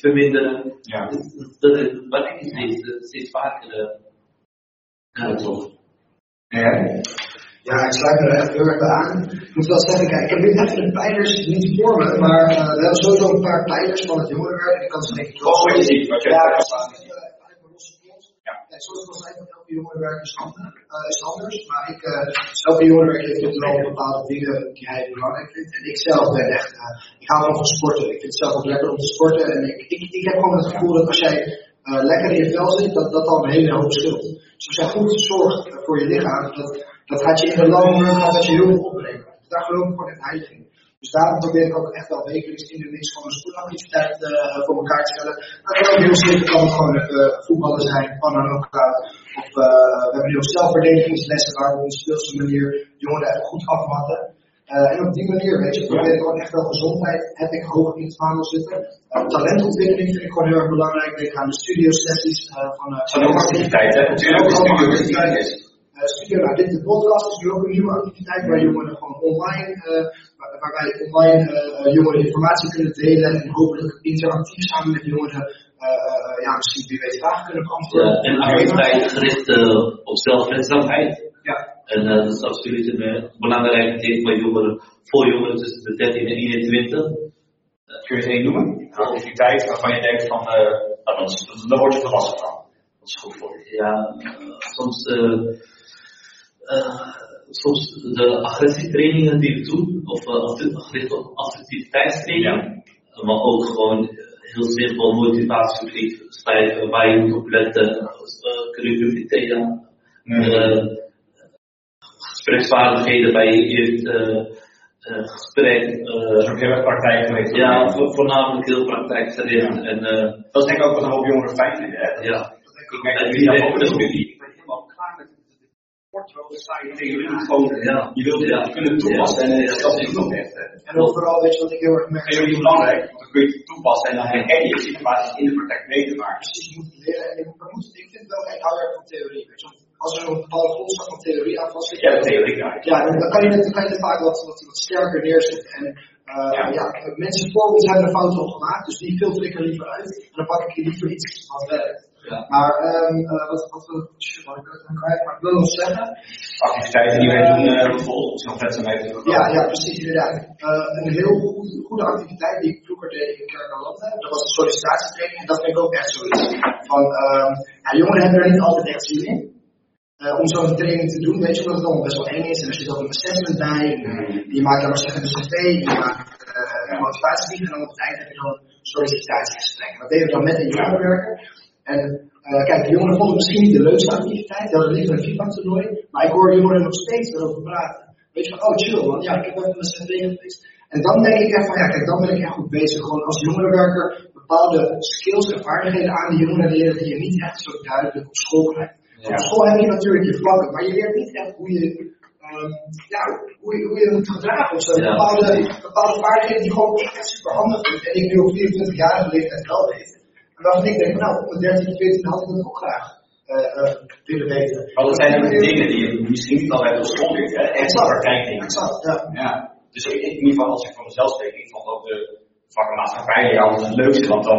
verminderen. Ja. Dat, dat is wat ik steeds, uh, steeds vaker. Uh, toch. Ja. Ja, ik sluit me er echt heel erg bij aan. Ik moet wel zeggen, kijk, ik heb nu even de pijlers niet voor me, maar uh, we hebben sowieso een paar pijlers van het jongerenwerk. En ik kan ze denk ik wat je ziet, wat je Ja, hebt precies. staan. Uh, uit mijn losse Ja, zoals ik al zei, elke jongerenwerk is is anders maar ik, uh, elke jongerenwerk heeft natuurlijk wel bepaalde dingen die hij belangrijk vindt. En ik zelf ben echt, uh, ik hou van sporten. Ik vind het zelf ook lekker om te sporten. En ik, ik, heb gewoon het gevoel dat als jij lekker in je vel zit, dat dat al een hele hoop scheelt. Dus als jij goed zorgt voor je lichaam, dat, dat gaat je in de lange run dat je heel veel opbrengen. Dus daar geloof ik gewoon in. Dus daarom probeer ik ook echt wel wekelijks in de mix gewoon een sportactiviteit uh, voor elkaar te stellen. Dat kan ook heel simpel, kan gewoon uh, voetballen zijn, kan dan ook. Of uh, we hebben nu ook zelfverdedigingslessen waar we op een speelse manier jongeren goed afmatten. Uh, en op die manier, weet je, probeer ik gewoon echt wel gezondheid, heb ik hoog in het vaandel zitten. Uh, talentontwikkeling vind ik gewoon heel erg belangrijk. Denk aan de studiosessies van... Uh, Van ook activiteit, hè? Natuurlijk, Activiteiten. activiteit. Uh, studio, nou, dit, de podcast is nu ook een nieuwe activiteit waar jongeren gewoon online, uh, waar, waar wij online uh, jongeren informatie kunnen delen en hopelijk interactief samen met jongeren, uh, ja, misschien wie weet vragen kunnen beantwoorden. Ja, en activiteit gericht uh, op zelfredzaamheid. Ja. En uh, dat is absoluut een uh, belangrijke thema bij jongeren, voor jongeren tussen de 13 en 21. Kun je het één noemen? Een activiteit waarvan je denkt van, uh, nou, dat is, daar word je volwassen van. Dat is goed voor je. Ja, uh, soms, soms de agressietrainingen die we doen, of uh, gericht op assertiviteitstraining, Ja. maar ook gewoon heel simpel motivatiebrief schrijven waar je moet op letten, uh, curriculum uh, gespreksvaardigheden bij je eerste uh, gesprek. Dat is ook heel erg praktijkgericht. Ja, vo- voornamelijk heel praktijkgericht. Ja. En, uh, Dat is denk ik ook wat een hoop jongeren fijn vinden. Hè? ja. Ik merk En dat die jullie dat weten ook dus doen. ook niet. Ik ben helemaal klaar met het wel saaie theorie. Gewoon, Ja. je wilt Ja. het kunnen toepassen en Ja. het niet genoeg heeft. hè. En ook vooral, weet je wat ik heel erg merk? Dat is niet belangrijk, want dan kun je het toepassen en dan herken je de situatie in de praktijk mee te maken. precies moet leren. En je moet, ik vind wel, ik hou erg van theorie. Je. Als er een bepaalde grondslag van theorie aan vast zit, hebt theorie ja, dan, kan je het, kan je het vaak wat, wat, wat sterker neerzetten. En Uh, Ja. ja. mensen voor ons hebben er fouten op gemaakt, dus die filter ik er liever uit. En dan pak ik er liever iets wat werkt. Ja. Maar ehm eh, wat, wat, wat, wat ik dan kwijt, maar ik wil nog zeggen. Activiteiten die wij doen, eh, bijvoorbeeld, zijn even Ja, ja, precies, inderdaad. Eh, een heel goed, goede activiteit die ik vroeger deed in Kerk aan Landen, dat was een sollicitatietraining. En dat vind ik ook echt zoiets. Van, ehm ja, jongeren hebben er niet altijd echt zin in. om zo'n training te doen, weet je, omdat het allemaal best wel eng is. En er zit ook een assessment bij. En, je maakt dan zeggen de cv, je maakt eh, een motivatiebrief. En dan op het eind heb je dan een sollicitatiegesprek. Dat deden we dan met een jongerenwerker. En eh, kijk, de jongeren vonden het misschien niet de leukste activiteit. Die hadden liever een FIFA-toernooi. Maar ik hoor jongeren nog steeds erover praten. Weet je van, oh chill man, ja, ik heb even mijn cv geweest. En dan denk ik echt van, ja, kijk, dan ben ik echt goed bezig. Gewoon als jongerenwerker bepaalde skills en vaardigheden aan de jongeren leren die je niet echt zo duidelijk op school krijgt. Ja. Op school heb je natuurlijk je vlakken, maar je leert niet echt hoe je, ehm, ja, hoe je, hoe je moet gedragen of zo. Ja. Bepaalde, bepaalde vaardigheden die gewoon echt super handig vind. En ik nu op 24-jarige leeftijd wel weet. Waarvan ik denk, nou, op mijn 13, 14 had ik dat ook graag eh, eh, willen weten. Maar dat zijn de dingen die je misschien niet altijd op school leert, hè? Echt praktijkdingen. Exact, ja. Ja. Dus ik, in ieder geval, als ik voor mezelf spreek, ik vond ook de vakken maatschappij ja, het leukste, want dan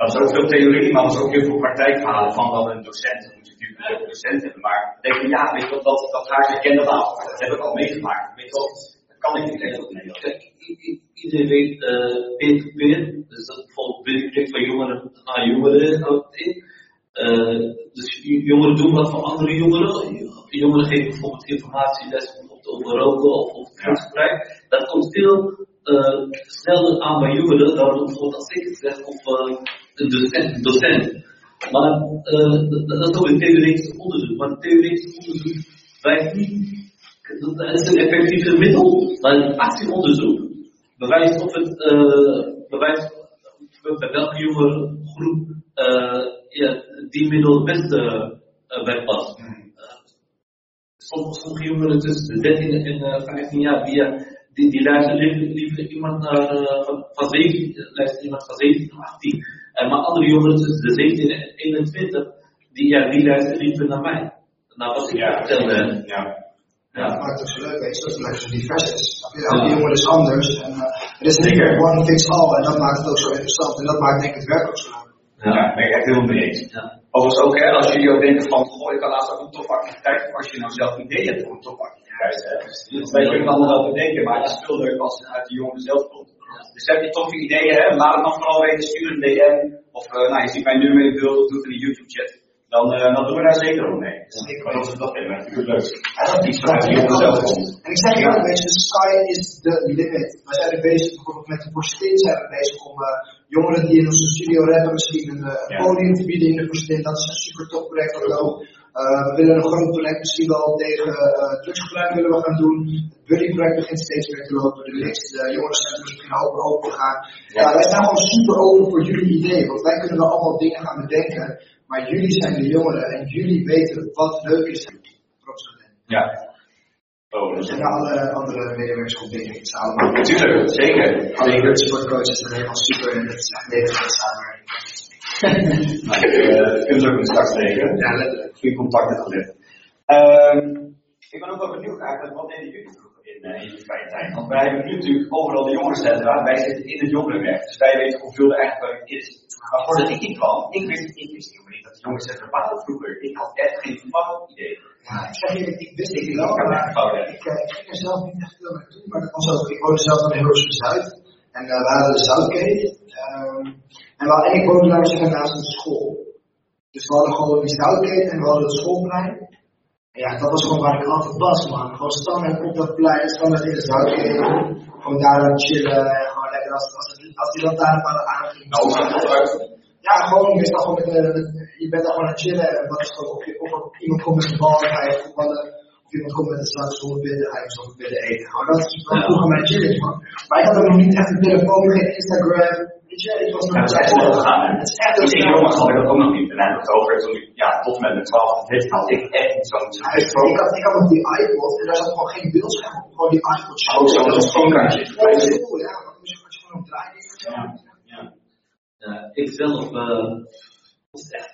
dat is ook veel theorie, maar dat is ook heel veel praktijkverhalen van dan een docent. Dan moet je natuurlijk een docent hebben, maar denk je, ja, weet je wat, dat, dat ga ik herkennen aan. Dat heb ik al meegemaakt. Weet je wel, dat kan ik niet echt. Kijk, i- iedereen weet eh peer-to-peer, dus dat bijvoorbeeld van jongeren naar jongeren in. Eh, dus jongeren doen wat voor andere jongeren. Jongeren geven bijvoorbeeld informatieles over roken of over drugsgebruik. Dat komt veel eh, sneller aan bij jongeren dan bijvoorbeeld als ik het zeg of eh, een docent. een docent. Maar eh, dat, is ook een theoretisch onderzoek. Maar theoretisch onderzoek wijst niet dat is een effectiever middel, maar een actieonderzoek bewijst of het uh, bewijst bij welke jongere groep uh, ja, die middel het beste uh, bij past. Sommige, sommige jongeren tussen de 13 en uh, 15 jaar die, die, die luisteren liever, iemand van, van 17, luistert iemand van 17 of 18. Uh, maar andere jongeren tussen de 17 en 21 die, ja, die luisteren liever naar mij. Naar wat ik Ja. vertelde. Ja. Ja. Dat maakt het zo leuk, weet je, dat het lekker zo divers is. Elke jongen is anders. En uh, het is niet meer one fits all. En dat maakt het ook zo interessant. En dat maakt denk ik het werk ook zo leuk. Ja, daar ben ik echt helemaal mee eens. Ja. Overigens ook, hè, als jullie ook denken van, goh, ik kan laatst ook een topactiviteit, als je nou zelf een idee hebt voor een topactiviteit, hè. Dus wij kunnen allemaal wel bedenken, maar het is veel leuker als het uit de jongeren zelf komt. Dus heb je toffe ideeën, hè, laat het dan vooral weten, stuur een DM, of uh, nou, je ziet mijn nummer in beeld, of doe het in de YouTube chat. Dan, uh, dan doen we daar zeker op mee. Dus ik geloof dat dat natuurlijk leuk is. Ja, dat Iets vanuit de jongeren zelf komt. En ik zeg je ook, weet je, the sky is the limit. Wij zijn er bezig, bijvoorbeeld met de Forstin zijn we bezig om uh, jongeren die in onze studio rappen misschien een, uh, Ja. podium te bieden in de Forstin. Dat is een super tof project ook. wel. Uh, we willen een groot project misschien wel tegen drugsgebruik willen we gaan doen. Het Buddy project begint steeds meer te lopen. De meeste jongerencentrums beginnen open open gaan. Ja. ja, wij staan gewoon super open voor jullie ideeën. Want wij kunnen wel allemaal dingen gaan bedenken. Maar jullie zijn de jongeren en jullie weten wat leuk is. Ja. Oh, Er dus zijn alle andere medewerkers bezig. Het is allemaal. Natuurlijk, zeker. Alle sportcoaches zijn helemaal super en het is echt mega samenwerking. Nou, ik uh, kunnen ze ook in straks tegen. Ja, letterlijk. Goede contacten gelegd. Um, ik ben ook wel benieuwd eigenlijk, wat deden jullie vroeger in, uh, in je vrije tijd? Want wij hebben nu natuurlijk overal de jongerencentra, wij zitten in het jongerenwerk, dus wij weten hoeveel er eigenlijk is. Maar voordat ik kwam, ik wist, ik wist helemaal niet dat de jongerencentra waren vroeger. Ik had echt geen flauw idee. Ja, ik zeg je, ik wist het wel, maar het fout ik, ik ging er zelf niet echt veel naartoe, maar dat was ook, ik woonde zelf aan de Hilversum Zuid. En uh, we hadden de Zoutgate. Um, en, we, en ik woonde daar zeggen naast een school. Dus we hadden gewoon die Zoutgate en we hadden het schoolplein. En ja, dat was gewoon waar ik altijd was, man. Gewoon standaard op dat plein, standaard in de Zoutgate. Gewoon daar aan chillen en gewoon lekker als, als, als die lantaarnpalen aanging. Nou, dat? Ja, gewoon, gewoon met, uh, met, je bent daar gewoon aan het chillen en wat is gewoon, of, je, of, iemand komt met zijn bal, dan ga je voetballen. Of iemand komt met een zak zonder bidden, ga je zonder bidden eten. Gewoon, dat is wel vroeger mijn chilling, man. Maar ik had ook nog niet echt een telefoon, geen Instagram. Weet je, ik was nog Ja, het is echt wel gegaan, hè? Het is echt heel ik jongens had ik dat ook nog niet. En hij had het over toen ik, ja, tot met mijn 12 dit had ik echt niet zo'n Ja, ik, ik, had, ik had nog die iPod en daar zat gewoon geen beeldscherm op. Gewoon die iPod. Oh, zo'n Dat screenkaartje. gewoon heel cool, ja. Dan moest je gewoon draaien. Ja, ja. Ja, ik zelf uh, was echt. Uh,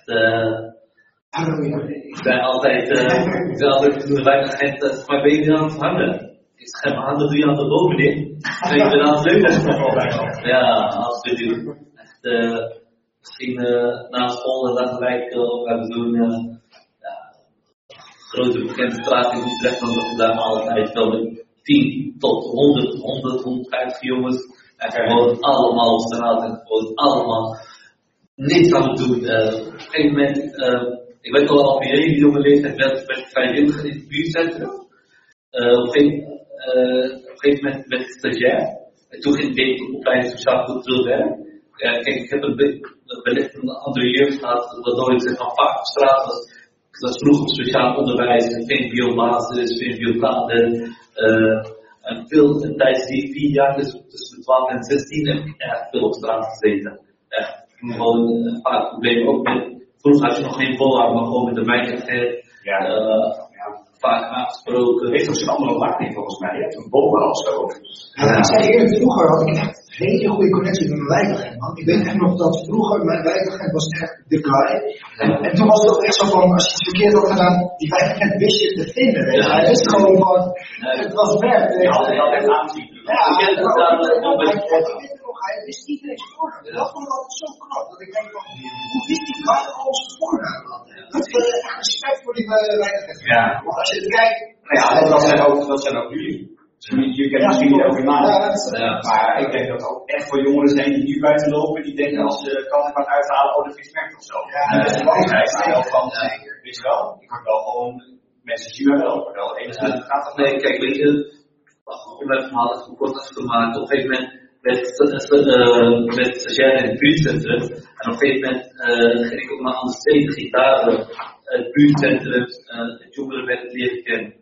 ik ben altijd, uh, ik ben altijd weinig uh, mijn benen aan het hangen. ik schep mijn handen aan de bovenin. En ik ben aan het leunen. Ja, absoluut. Echt, uh, misschien na school en dan gelijk uh, hebben doen. Grote bekende straat in Utrecht, dan dat we daar altijd wel met 10 tot 100, 100, 150 jongens. En gewoon allemaal op straat en gewoon allemaal niks aan het doen. Uh, op een gegeven moment, uh, ik weet al al meer jonge leeftijd, werd, werd vrijwilliger in het buurtcentrum. Uh, op, een, op een gegeven moment werd ik stagiair. En toen ging ik de opleiding sociaal cultureel werk. kijk, ik heb een, wellicht een andere jeugd gehad, waardoor ik zeg van vaak op straat was. Ik was vroeger op sociaal onderwijs, VMBO-basis, VMBO-kader. en veel, tijdens die vier jaar, dus tussen de 12 en 16, heb ik echt veel op straat gezeten. Gewoon een vaak problemen ook met. Vroeger had je nog geen bolhard, maar gewoon met de wijnigheid. Ja. Uh, ja. Vaak aangesproken. Heeft ook zijn andere marketing volgens mij. Je hebt een bolhard of zo. Ja, ik zei vroeger had ik echt hele goede connectie met mijn wijkagent, man. Ik weet echt nog dat vroeger mijn wijkagent was echt de guy. En, en toen was het ook echt zo van, als je iets verkeerd had gedaan, die wijkagent wist je te vinden. Weet je. Hij wist gewoon van, het was werk. Ja, altijd altijd aanzien. Ja, hij wist iedereen voornaam. Dat vond ik altijd zo knap. Dat ik denk van, hoe wist die guy al zijn voornaam? Dat is echt respect voor die wijkagent. Ja. Maar als je het kijkt... Ja, dat zijn ook, dat zijn ook jullie. Je kent misschien niet maand. Ja, maar ik denk dat er ook echt voor jongeren zijn die hier buiten lopen, die denken als ze kan ik wat uithalen, oh dat is werkt of zo. Ja, dat is belangrijk. Ja, van, weet je wel, ik word wel gewoon, mensen zien me wel, maar wel enigszins gaat dat Nee, kijk, weet je, om mijn verhaal even kort af te maken, op een gegeven moment werd, werd stagiair in het buurtcentrum en op een gegeven moment ging ik ook naar andere steden gitaar, het buurtcentrum, het jongerenwerk leren kennen.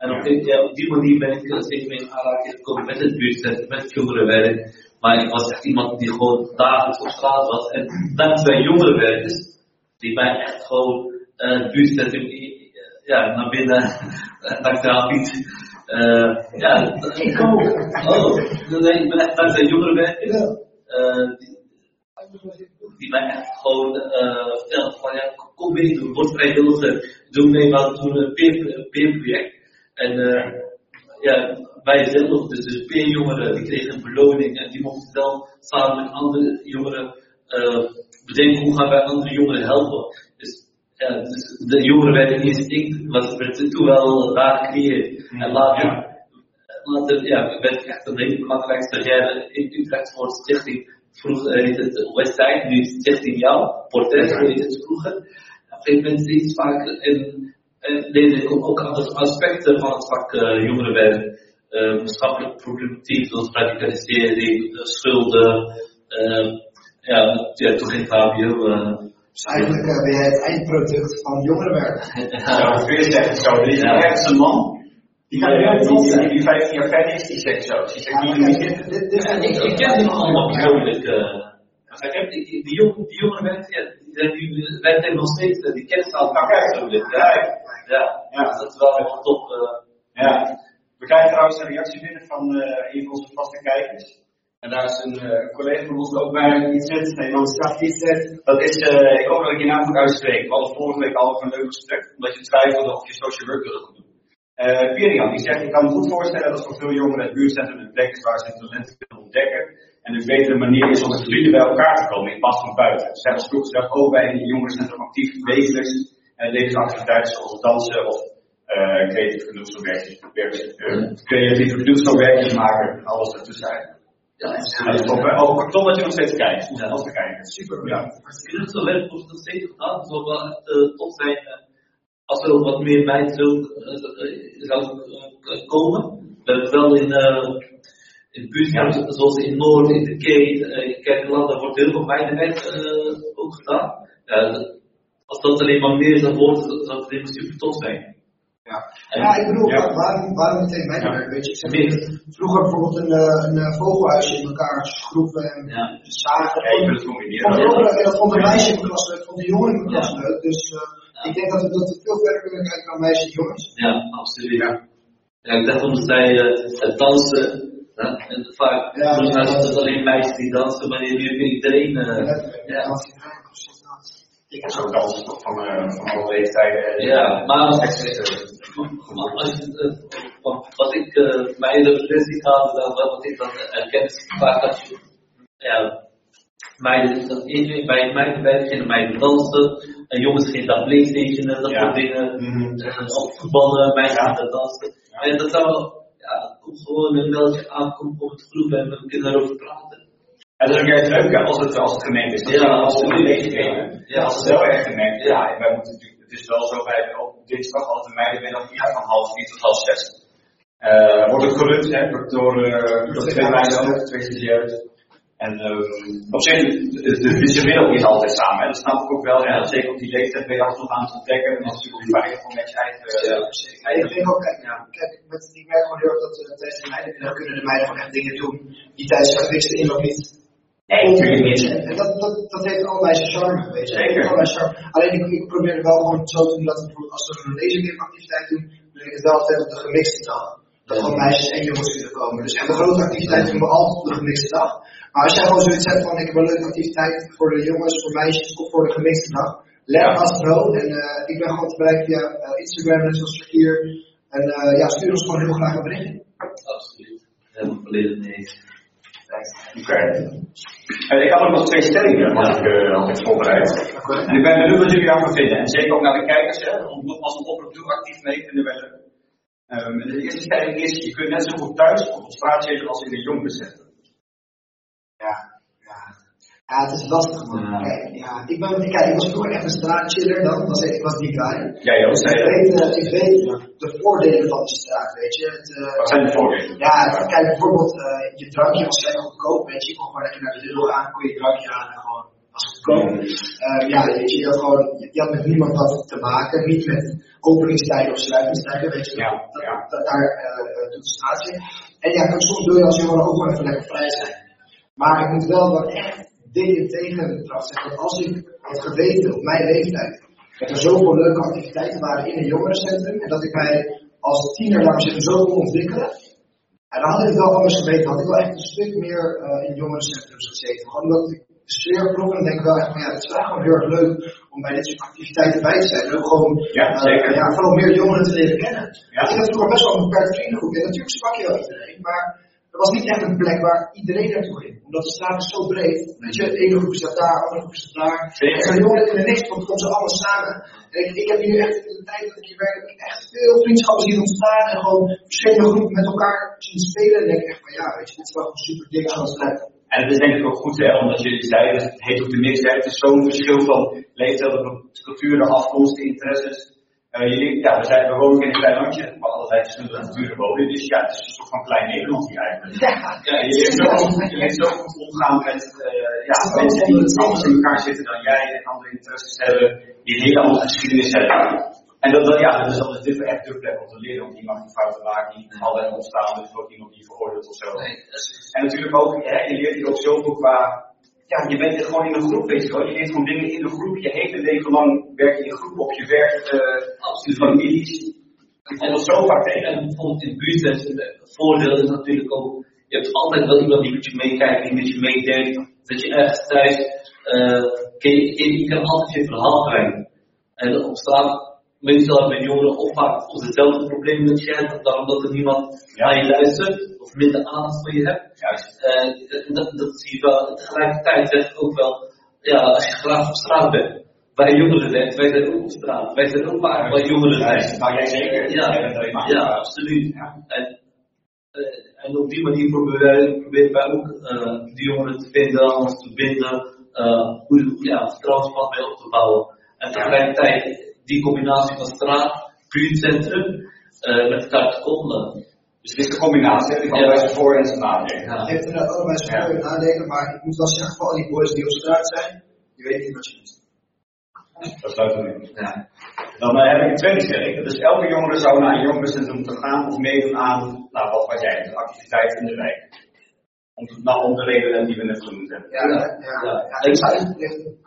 En op, dit, ja, op die manier ben ik steeds meer in aanraking gekomen met het buurtcentrum, met het jongerenwerk. Maar ik was echt iemand die gewoon dagelijks op straat was. En dankzij jongerenwerkers, die mij echt gewoon uh, het buurtcentrum ja, naar binnen, dankzij Piet. Uh, ja, ik ook. Oh, nee, ik ben echt dankzij jongerenwerkers. Uh, die, die mij echt gewoon uh, van ja, kom meedoen, word vrijwilliger, doe mee, we hadden toen een peer, peerproject. En uh, ja, wij zelf, dus, dus peerjongeren, die kregen een beloning en die mochten dan samen met andere jongeren uh, bedenken hoe gaan wij andere jongeren helpen. Dus, ja, dus de jongeren werden niet ik, was werd toen wel daar gecreëerd. En later, Ja. later ja, werd echt een hele belangrijke stagiaire in Utrecht voor de stichting. Vroeger heet het Westside, nu is het Stichting Jou, Portret heet het vroeger. Op een gegeven moment steeds vaker in en leerde ik ook andere aspecten van het vak uh, jongerenwerk. Uh, maatschappelijke problematiek zoals radicalisering, uh, schulden. ja, ja, toen ging HBO. dus eigenlijk ben jij het eindproduct van jongerenwerk. Ja, kun je zeggen zo. Er is een man. Die, die, die, die 15 jaar verder is, die zegt zo. Die zegt niet wie zit. Ik, ik ken die nog allemaal persoonlijk. Ik heb die, die, die, jong, die die, die werken nog steeds, die kennen ze al persoonlijk. Ja, ja, ja, dus dat is wel echt top. Uh. Ja, we krijgen trouwens een reactie binnen van uh, een van onze vaste kijkers. En daar is een uh, collega van ons ook bij iets zit, Nederland Straf iets zit. Dat is, ik hoop dat ik je naam goed uitspreek. We hadden vorige week al een leuk gesprek, omdat je twijfelde of je social work wilde doen. Pirian, die zegt, ik kan me goed voorstellen dat voor veel jongeren het buurtcentrum een plek is waar ze hun talenten kunnen ontdekken. En een betere manier is om met vrienden bij elkaar te komen in plaats van buiten. Zij zelf ook bij een jongerencentrum actief wekelijks. En deze activiteiten zoals dansen of uh, creatief genoegselwerkjes, uh, creatief genoegselwerkjes maken en alles ertussen. Ja, dat is top, hè? Ook top dat je nog steeds kijkt. Ja. Als te kijken. Super. Ja. Genoegselwerk wordt nog steeds gedaan. Zou wel echt uh, top zijn als er wat meer bij zou, zou komen. We hebben wel in, in het zoals in Noord, in de Kate, in Kerkeland, daar wordt heel veel mijnenwerk ook gedaan. Ja, als dat alleen maar meer zou worden, zou het alleen maar super tof zijn. Ja, en, ja ik bedoel, ja. waarom, waarom meteen mijnwerk? Ja. Weet je, ik zeg, vroeger bijvoorbeeld een, een vogelhuisje in elkaar schroeven en ja. zagen. Ja, je kunt het combineren. En dat vond een meisje in mijn klas leuk, vond een jongen in mijn klas leuk. Dus uh, ik denk dat we, dat we veel verder kunnen kijken dan meisjes en jongens. Ja, absoluut. Ja. Ja, ik dacht omdat zij uh, het dansen ja, en vaak ja, het alleen meisjes die dansen, maar nu kun iedereen. Ja, ik heb zo'n dansen toch van, uh, van alle leeftijden. Ja, maar als, als, uh, wat ik uh, mijn hele reflectie gehad, dat wat ik dan erkend, vaak dat je, ja, meiden, dat in, bij meiden bij beginnen meiden dansen, en jongens gingen dan Playstation en dat soort dingen, Mhm. en ook voetballen, meiden Ja. gaan dan dansen. En dat zou, ja, ook gewoon een meldje aankomen op het groep en we kunnen erover praten. En dat is ook juist leuk als het, als het gemeente is. Dat Ja, als we absoluut. Ja. Als het wel echt gemeente is. Ja, en wij moeten natuurlijk, het is wel zo, hebben op dinsdag altijd meiden ja, van half vier tot half zes. Eh wordt ook gerund hè, door, eh, door twee meiden twee stagiaires. En ehm op zich, de, de, ook niet altijd samen. Hè. Dat snap ik ook wel. Hè. Zeker op die leeftijd ben je altijd nog aan het ontdekken. En dat is natuurlijk ook om met je eigen... Ja, zeker. Ja, ik denk ook, kijk, ja, kijk met, ik merk gewoon heel erg dat uh, tijdens de meiden, dan kunnen de meiden gewoon echt dingen doen die tijdens de in nog niet. Nee, natuurlijk niet. En dat, dat, dat heeft allebei zijn charme geweest. Zeker. Allebei charme. Alleen ik, ik probeer er wel gewoon zo te doen dat we bijvoorbeeld als we een lasergame-activiteit doen, dan ik het wel altijd op de gemixte dag. Dat gewoon meisjes en jongens kunnen komen. Dus en de grote activiteit doen we altijd op de gemixte dag. Maar als jij gewoon zoiets hebt van ik heb een leuke activiteit voor de jongens, voor meisjes of voor de gemixte dag, let Ja. als pro. En uh, ik ben gewoon te bereiken via uh, Instagram, net zoals hier. En uh, ja, stuur ons gewoon heel graag een berichtje. Absoluut. Helemaal volledig mee. Oké. Eh, ik had ook nog twee stellingen had ik, eh, had ik voorbereid. En ik ben benieuwd wat jullie daarvan vinden. En zeker ook naar de kijkers, hè, om nogmaals een oproep toe actief mee wij leuk. Ehm, de eerste stelling is, je kunt net zo goed thuis of op straat zitten als in de jongerencentrum. Ja, ja. Ja, het is lastig man. Ja. Kijk, ja, ik, ben, kijk, ik was vroeger echt een straatchiller dan, was, ik was die guy. Ook, Dus zei ik weet, eh, ik weet de voordelen van de straat, weet je. Het, eh, Wat zijn de voordelen? ja, het- kijk, bijvoorbeeld eh, je drankje was lekker goedkoop, weet je. Je kon gewoon lekker naar de Lidl gaan, kon je drankje aan en gewoon was goedkoop. Eh, ja, weet je, je had, gewoon, je had met niemand wat te maken, niet met openingstijden of sluitingstijden, weet je. Ja, Dat, ja. dat- daar eh, eh, doet de straat zich. En ja, soms wil je als jongen ook gewoon even lekker vrij zijn. Maar ik moet wel dan echt dingen tegen de kracht zeggen. Want als ik had geweten op mijn leeftijd dat er zoveel leuke activiteiten waren in een jongerencentrum en dat ik mij als tiener, zeggen, zo kon ontwikkelen, en dan had ik het wel anders geweten. Had ik wel echt een stuk meer uh, in jongerencentrums gezeten. Gewoon omdat ik de sfeer proef en denk ik wel echt van ja, het is wel gewoon heel erg leuk om bij dit soort activiteiten bij te zijn. En ook gewoon Ja, uh, ja, vooral meer jongeren te leren kennen. Ja. Ik had vroeger best wel een beperkte vriendengroep en natuurlijk sprak je wel iedereen, maar er was niet echt een plek waar iedereen naartoe ging. Omdat de straat is zo breed. Weet je, de ene groep staat daar, de andere groep staat daar. En zo'n jongeren in de niks, want komen ze allemaal samen. En ik, ik heb hier echt in de tijd dat ik hier werk, heb ik echt veel vriendschappen zien ontstaan. En gewoon verschillende groepen met elkaar zien spelen. En denk ik echt van ja, weet je, dit is wel een super ding zoals het lijkt. En het is denk ik ook goed, hè, omdat jullie zeiden, het heet ook de mix, hè, het is zo'n verschil van leeftijd, culturen, afkomsten, interesses. Uh, jullie, ja, we, zijn, we wonen in een klein landje, waar allerlei verschillende culturen wonen, dus ja, het is een soort van klein Nederland hier eigenlijk. Ja, Ja, je leert zo, je goed omgaan met uh, ja, mensen die anders in elkaar zitten dan jij en andere interesses hebben, die een hele andere geschiedenis hebben. En dat, dat, ja, dat is altijd dit echt de plek om te leren, om iemand een fout te maken, die altijd ontstaan, dus ook iemand die veroordeelt of zo. En natuurlijk ook, hè, je leert hier ook zoveel qua, ja, je bent er gewoon in een groep, weet je wel. Je leert gewoon dingen in een groep, je hele leven lang werk je in een groep op je werk, uh, in families. Ik vond het zo vaak tegen. En bijvoorbeeld in buurttesten, het voordeel is natuurlijk ook, je hebt altijd wel iemand die met je meekijkt, die met je meedenkt, dat je ergens thuis, uh, je, je, je kan altijd je verhaal krijgen. En op straat, meestal hebben jongeren of vaak of dezelfde problemen met je hebt, daarom dat er niemand Ja. naar je luistert, of minder aandacht voor je hebt. Juist. Uh, dat, dat zie je wel. Tegelijkertijd zeg ik ook wel, ja, als je graag op straat bent, bij jongeren bent, wij zijn ook op straat, wij zijn ook vaak bij jongeren zijn. nou jij zeker. Ja, absoluut. Ja. En, uh, en op die manier proberen wij, ook uh, die jongeren te vinden, ons te binden, hoe ja, vertrouwensband mee op te bouwen. En tegelijkertijd die combinatie van straat, buurtcentrum, uh, met elkaar te koppelen. Dus het is de combinatie, hè, die van Ja. voor en nadelen. Ja. Het heeft er allebei zijn voor- en nadelen, maar ik moet wel zeggen, voor al die boys die op straat zijn, je weet niet wat je doet. Dat sluit in. Ja. Dan uh, heb ik een tweede stelling. Dus elke jongere zou naar een jongerencentrum moeten gaan of meedoen aan, nou wat wat jij, de activiteit in de wijk. Om, nou, om de redenen die we net genoemd hebben. Ja, ja. ja. Ja. ja ik zou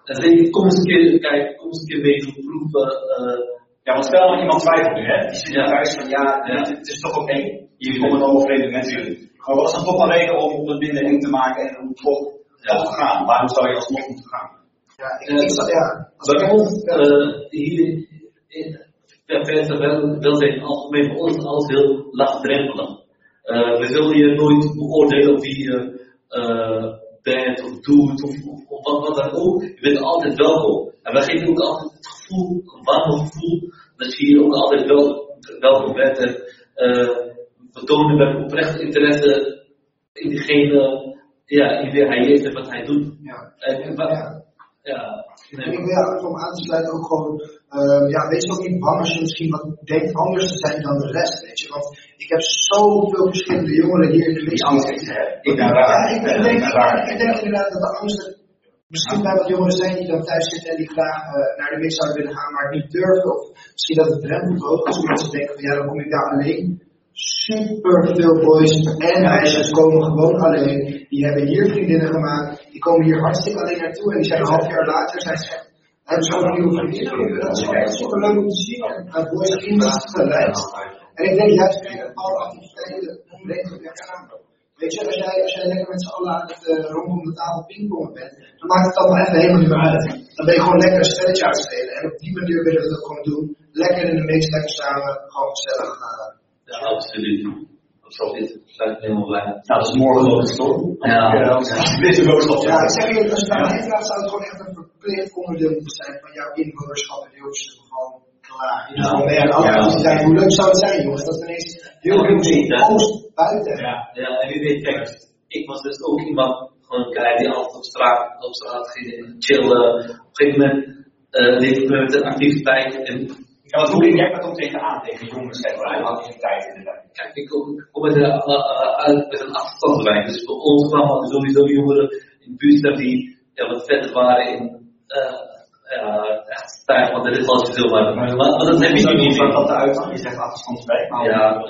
het kom eens een keer kijken, kom eens een keer meedoen, proeven. Uh, Ja, want stel dat iemand twijfelt nu, hè? Die zit Ja. thuis van ja. Het, is toch oké. Hier komen allemaal vreemde mensen in. Maar wat is dan toch een reden om, om het eng te maken en om toch, Ja. toch te gaan? Waarom zou je alsnog moeten gaan? Ja, ik, Ja. ik zou, ja. Bijvoorbeeld, ja. uh, hier in ja, verder wel, wel zijn algemeen voor ons alles heel laagdrempelig. Uh, we zullen je nooit beoordelen wie je uh, bent of doet of, of, of wat, wat, dan ook. Je bent altijd welkom. En wij geven ook altijd het gevoel, een warm gevoel, dat je hier ook altijd wel, welkom bent. En uh, we tonen met oprecht interesse in diegene ja, in wie hij is en wat hij doet. Ja. En, en wat, Ja. ja. En ik wil ja, om aan te sluiten ook gewoon, uh, ja, wees ook niet bang als je misschien wat denkt anders te zijn dan de rest, weet je. Want ik heb zoveel verschillende jongeren hier in de hè? Ik ben raar. Ja, ik, denk, ik denk inderdaad dat de angst misschien bij wat jongeren zijn die dan thuis zitten en die graag uh, naar de mix zouden willen gaan, maar niet durven. Of misschien dat het drempel te hoog is, omdat ze denken van ja, dan kom ik daar alleen. Super veel boys en meisjes komen gewoon alleen. Die hebben hier vriendinnen gemaakt. Die komen hier hartstikke alleen naartoe en die zijn een half jaar later zijn ze hebben een nieuwe vriendinnen. Dat is echt super leuk om te zien. En boys en ik denk juist dat alle activiteiten onredelijk weer gaan. Weet je, als jij, als jij lekker met z'n allen aan het uh, rondom de tafel pingpongen bent, dan maakt het allemaal even helemaal niet meer uit. Dan ben je gewoon lekker een spelletje aan het spelen. En op die manier willen we dat gewoon doen. Lekker in de mix, lekker samen, gewoon gezellig. Uh, Ja, absoluut. Absoluut. Sluit me helemaal bij. Nou, dat is morgen ook een storm. Ja. Dit is ook ja, ik zeg je, als je heen gaat, zou het gewoon echt een verplicht onderdeel moeten zijn van jouw inwonerschap in Hilversum. Gewoon klaar. Je moet gewoon mee aan de andere zijn. Hoe leuk zou het zijn, jongens? Dat is ineens heel Ja, hè? oost buiten. Ja. Ja, en wie weet, kijk, ik was dus ook iemand, gewoon een guy die altijd op straat, op straat ging chillen. Op een gegeven moment uh, deed ik met een activiteit en Ja, want hoe kijk jij dat ook tegenaan, tegen jongens en activiteiten inderdaad? Kijk, ik kom, ik kom met, een, uh, uit met een achterstandswijk. Dus voor ons kwamen sowieso jongeren in de buurt die ja, wat verder waren in ja, echt van de rit als je zo maar. Maar, maar dat heb je niet Wat dat eruit? Je zegt achterstandswijk, maar Ja,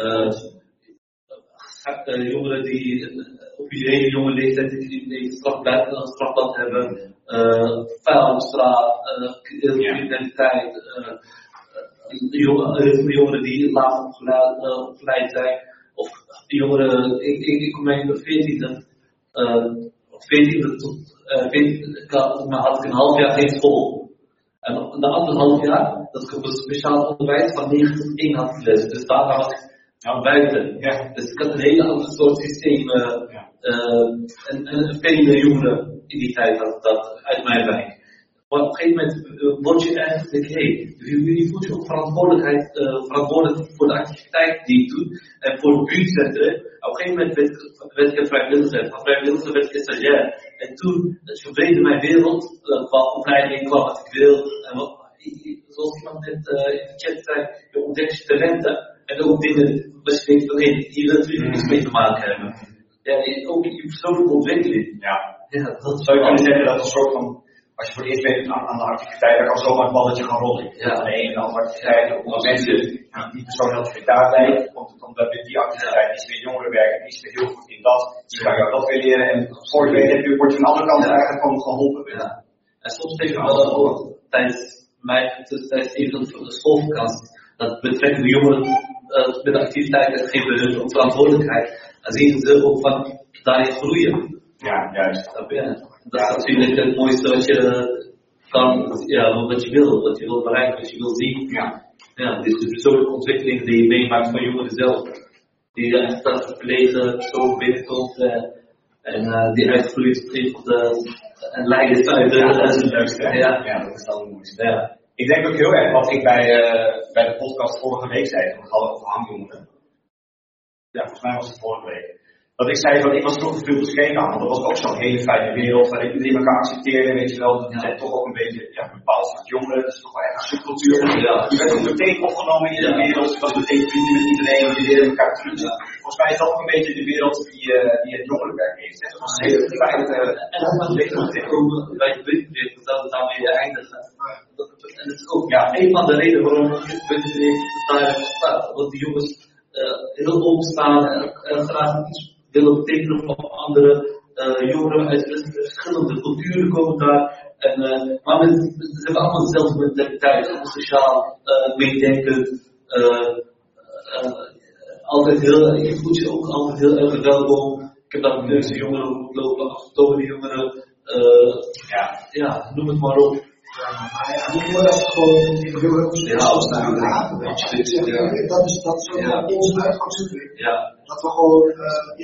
uh, jongeren die op iedere jonge leeftijd die die strafblad, een strafblad hebben, uh, vuil op straat, uh, criminaliteit, uh, jongeren, jongeren die laag opgeleid, uh, opgeleid zijn, of jongeren, ik, ik, ik kom in de 14e, uh, 14e tot uh, 14, ik had, maar had ik een half jaar geen school. En de andere half jaar, dat ik op een speciaal onderwijs van 9 tot 1 had gelezen. Dus daarna was ik nou, buiten. Ja. Dus ik had een hele ander soort systeem. Uh, Ja. uh, en, en vele jongeren in die tijd had dat uit mijn wijk. Maar op een gegeven moment uh, word je eigenlijk, denk hé, hey, je, je voelt je ook verantwoordelijkheid, uh, verantwoordelijk voor de activiteit die ik doe en voor het buurtcentrum. Op een gegeven moment werd, werd ik een vrijwilliger, van vrijwilliger werd ik een stagiair. En toen verbreedde mijn wereld uh, qua opleiding, qua wat ik wil. En wat, zoals iemand net uh, in de chat zei, je ontdekt je talenten. En ook dingen waar je denkt van hé, hier wil ik niets mee te maken hebben. Ja, ook je persoonlijke ontwikkeling. Ja. Ja, dat Zou je kunnen zeggen dat een soort van, als je voor het eerst bent aan, aan de activiteit, dan kan zomaar een balletje gaan rollen. Ja. Van de ene en de andere activiteit, mensen die, die persoon heel goed daar blijven, komt het omdat met die activiteit is weer jongeren werken, die is weer heel goed in dat, die kan jou dat weer leren en voor je weet word je aan de andere kant eigenlijk gewoon geholpen. Ja. En soms denk ik wel ook tijdens mijn tussentijd even voor de schoolvakantie, dat betrekkende jongeren uh, met activiteiten geven hun verantwoordelijkheid. En zien ze ook van daarin groeien. Ja, juist. Snap je? Dat is natuurlijk het mooiste wat je kan, ja, wat je wil, wat je wil bereiken, wat je wil zien. Ja. Ja, dus de persoonlijke ontwikkeling die je meemaakt van jongeren zelf. Die echt dat zo binnenkomt uh, en uh, die uitgroeit tot uh, een leiders uit de. Ja, dat is het leukste. hè? Ja. ja, dat is dan het mooiste. Ja. Ik denk ook heel erg wat ik bij, uh, bij de podcast vorige week zei, toen we het hadden over hangjongeren. Ja, volgens mij was het vorige week. Dat ik zei van, ik was vroeger veel aan, want dat was ook zo'n hele fijne wereld waarin iedereen elkaar accepteerde, weet je wel. Dat zijn toch ook een beetje, ja, bepaald soort jongeren, dat is toch wel echt een subcultuur. Ja. Je werd ook meteen opgenomen in de wereld, je was meteen vrienden met iedereen, want je leerde elkaar terug. Volgens mij is dat ook een beetje de wereld die, uh, die het jongerenwerk heeft. Het was een hele fijne, uh, En dan was ik nog komen bij het buurtproject, dat we daarmee eindigen. En dat is ook Ja. een van de redenen waarom het buurtproject daar bestaat. Want die jongens uh, heel openstaan en graag iets willen betekenen voor andere uh, jongeren uit verschillende culturen komen daar. En, uh, maar we, ze hebben allemaal dezelfde mentaliteit, allemaal sociaal uh, meedenkend. Uh, uh, altijd heel, je je ook altijd heel erg welkom. Ik heb daar Turkse jongeren rondlopen, autochtone jongeren. Ja. ja, noem het maar op. Ja, die worden gewoon heel staan absoluut. Zeg, Ja. Dat is, dat is ook Ja. onze uitgangspunt. Ja, Dat we gewoon,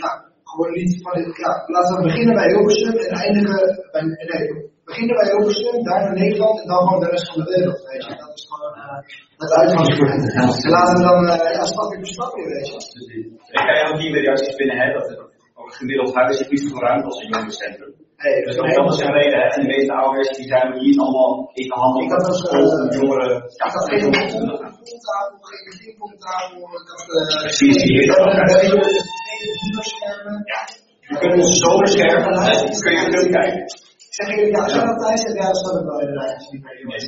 ja, gewoon niet van, ja, laten we beginnen bij Hilversum en eindigen bij, nee, beginnen bij Hilversum, daar naar Nederland en dan gewoon de rest van de wereld, weet je. Dat is gewoon het uitgangspunt. En laten we dan, eh, ja, stapje voor stapje, weet je. Ik ga jou die reacties binnen, hè, dat ook een gemiddeld huis is niet zo ruim als een jongerencentrum. Dus ook dat is een reden. En de meeste ouders die zijn niet allemaal even handig. Ik had om jongeren. Ik had geen pooltafel, geen pingpongtafel, ik eh, Precies, hier. Ja. Je kunt dus zonder scherm, hè, kun je film kijken. Ik zeg jullie, ja, als jij dat thuis hebt, ja, dan staat het wel als je bij je was.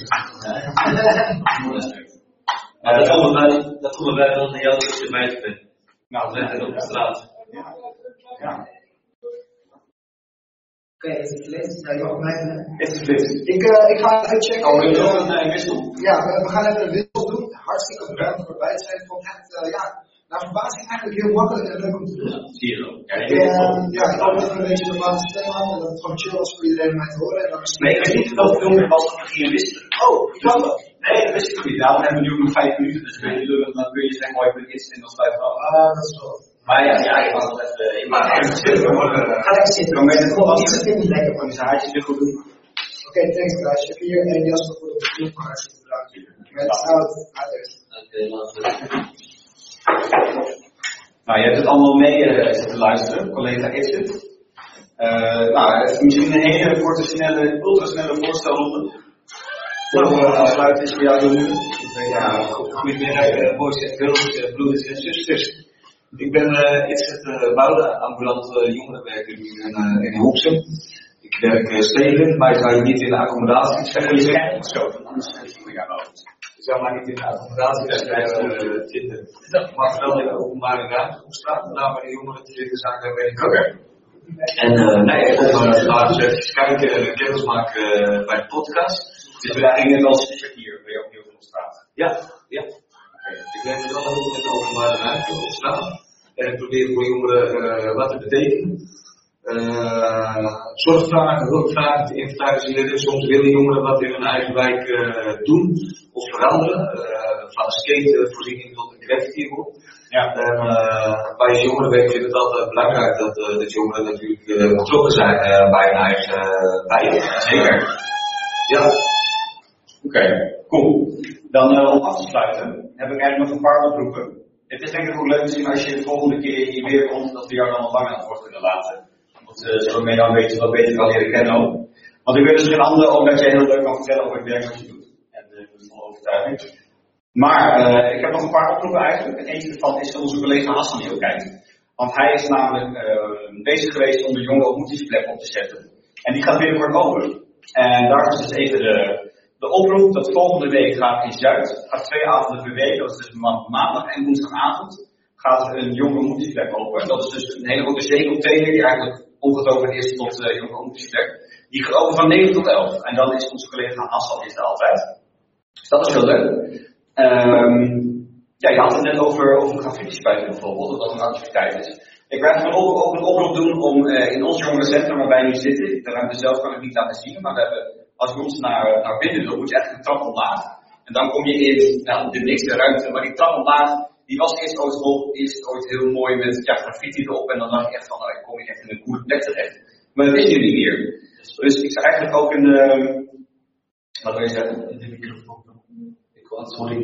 Maar dat komen wij, dat komen wij naar jou als je meid bent. Nou, Lekker op de straat. Ja. Oké, is het flits? Ja, je mag mij doen. Is het dit? Ik, eh, ik ga even checken. Oh, je nog een eh, wissel? Ja, we, we gaan even een wissel doen. Hartstikke bedankt voor het bij zijn. Ik vond echt, eh, ja, naar verbazing eigenlijk heel makkelijk en leuk om te doen. Zie je wel. Ja, Ik, eh, ja, ik hoop dat we een beetje een normale stem hadden en dat het gewoon chill was voor iedereen om mij te horen. En dan is Nee, ik weet niet of dat film was dat we gingen wisselen. Oh, ik kan dat. Nee, dat wist ik niet. Daarom hebben we nu ook nog vijf minuten. Dus weet je, dan kun je zeggen, mooi, ik ben iets in als vijf af. Ah, dat is wel. Maar ja, ja, ik was wel even. Hoor. Ga lekker zitten. Dan weet je het iets te vinden lekker van Dan is een haartje weer goed doen. Oké, thanks guys. Shakir en Jasper voor de bezoek. Hartstikke bedankt. Met out. Adios. Oké, we. Nou, je hebt het allemaal mee eh, zitten luisteren, collega is het. Eh, nou, het is misschien een hele korte, snelle, ultrasnelle voorstelronde. Voor uh, afsluiten is voor jou doen. Ja, goedemiddag, uh, boys en girls, uh, broeders en zusters. Ik ben uh, Itzet uh, Boude, ambulant uh, jongerenwerker hier in, uh, in Hoepsum. Ik werk stedelijk, maar ik ga niet in de accommodatie. Zeg je schrijf of zo, anders is het wel. Ik zou maar niet in de accommodatie zitten. Ik mag wel in de openbare ruimte op straat, maar waar de jongeren te zitten zijn, daar ben ik ook. En nee, ik uh, laten we even kijken en kennis maken bij de podcast. Dus we net als hier, ben je opnieuw op straat. Ja, ja. Okay. Ik werk wel heel met de openbare ruimte op straat. En ik probeer voor jongeren uh, wat te betekenen. Uh, zorgvragen, hulpvragen te inventariseren. Soms willen jongeren wat in hun eigen wijk uh, doen of veranderen. van een skatevoorziening tot een graffiti-hoek. Ja. En bij jongerenwerk vind ik het altijd belangrijk dat, dat jongeren natuurlijk betrokken zijn bij hun eigen wijk. Zeker. Ja. Oké, okay, cool. Dan uh, om af te sluiten heb ik eigenlijk nog een paar oproepen. Het is denk ik ook leuk te zien als je de volgende keer hier weer komt, dat we jou dan al lang aan het woord kunnen laten. Want uh, zo ben je dan een beetje wat beter kan leren kennen ook. Want ik wil dus geen ander ook dat jij heel leuk kan vertellen over het werk wat je doet. En uh, dat is van overtuiging. Maar ik heb nog een paar oproepen eigenlijk. En eentje daarvan is onze collega Hassan ook kijkt. Want hij is namelijk bezig geweest om de jonge ontmoetingsplek op te zetten. En die gaat binnenkort open. En daar is dus even de, de oproep dat volgende week gaat in Zuid, gaat twee avonden per week, dat is dus ma maandag en woensdagavond, gaat een jonge ontmoetingsplek open. Dat is dus een hele grote zeecontainer die eigenlijk omgetogen is tot uh, jonge ontmoetingsplek. Die gaat van 9 tot 11. En dan is onze collega Hassan is er altijd. Dus dat is heel leuk. Um, ja, je had het net over, over graffiti spuiten bijvoorbeeld, dat dat een activiteit is. Ik wil even ook, een oproep doen om uh, in ons jongerencentrum waar wij nu zitten, de ruimte zelf kan ik niet laten zien, maar we hebben als je ons naar, naar binnen wil, moet je echt een trap omlaag. En dan kom je in nou, de nichtste ruimte. Maar die trap omlaag, die was eerst ooit, eerst ooit heel mooi met ja, graffiti erop. En dan dacht ik echt van, nou, ik kom hier echt in een coole plek terecht. Maar dat is nu niet meer. Dus ik zou eigenlijk ook een, uh, wat wil je zeggen? De microfoon. Ik wil het sorry.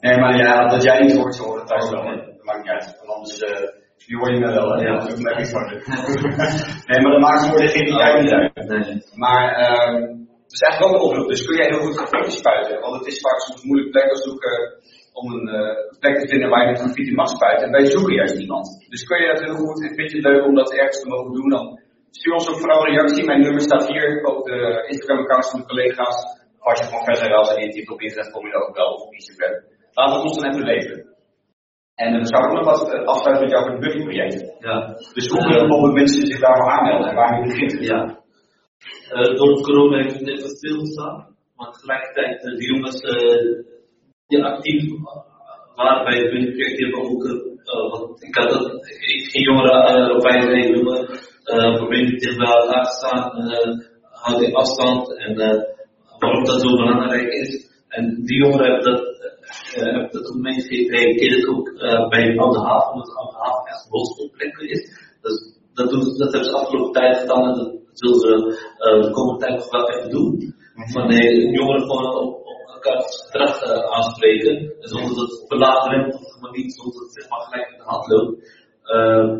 Nee, maar ja, dat jij niet hoort, zo hoort het thuis wel. Dat maakt niet uit. Want anders, uh, die hoor je me wel. Hè? Ja, dat is Nee, maar dat maakt voor degene die jij niet uit. Maar, uh, dus eigenlijk ook een oproep. Dus kun jij heel goed graffiti spuiten? Want het is vaak soms moeilijk plekken zoeken om een uh, plek te vinden waar je met graffiti mag spuiten. En wij zoeken juist niemand. Dus kun je dat heel goed, ik vind je het leuk om dat ergens te mogen doen, dan stuur ons ook vooral een reactie. Mijn nummer staat hier, ook de Instagram-accounts van de collega's. Als je gewoon verder wel en intypt op internet, kom je er ook wel op Instagram. Laat het ons dan even weten. En dan zou ik nog wat afsluiten met jou over het buddyproject. Ja. Dus hoe kunnen bijvoorbeeld mensen zich daarvoor aanmelden en waar je begint? Ja. Uh, door corona heeft het even stilgestaan. Maar tegelijkertijd, uh, die jongens uh, die actief waren bij het project, die hebben want ik had dat, ik ging jongeren erbij zijn, jongen, probeer dicht bij elkaar te staan, houd die afstand en waarom dat zo belangrijk is. En die jongeren hebben dat uh, heb dat het ook bij de Oude Haven, omdat de Oude Haven echt een is. Dus dat, dat hebben ze de afgelopen tijd gedaan en zullen ze uh, de komende tijd nog wel even doen. Van de jongeren gewoon op, op elkaar gedrag uh, aanspreken, zonder dat het op een lage drempel, maar niet zonder dat het zeg maar, gelijk in de hand loopt. Uh,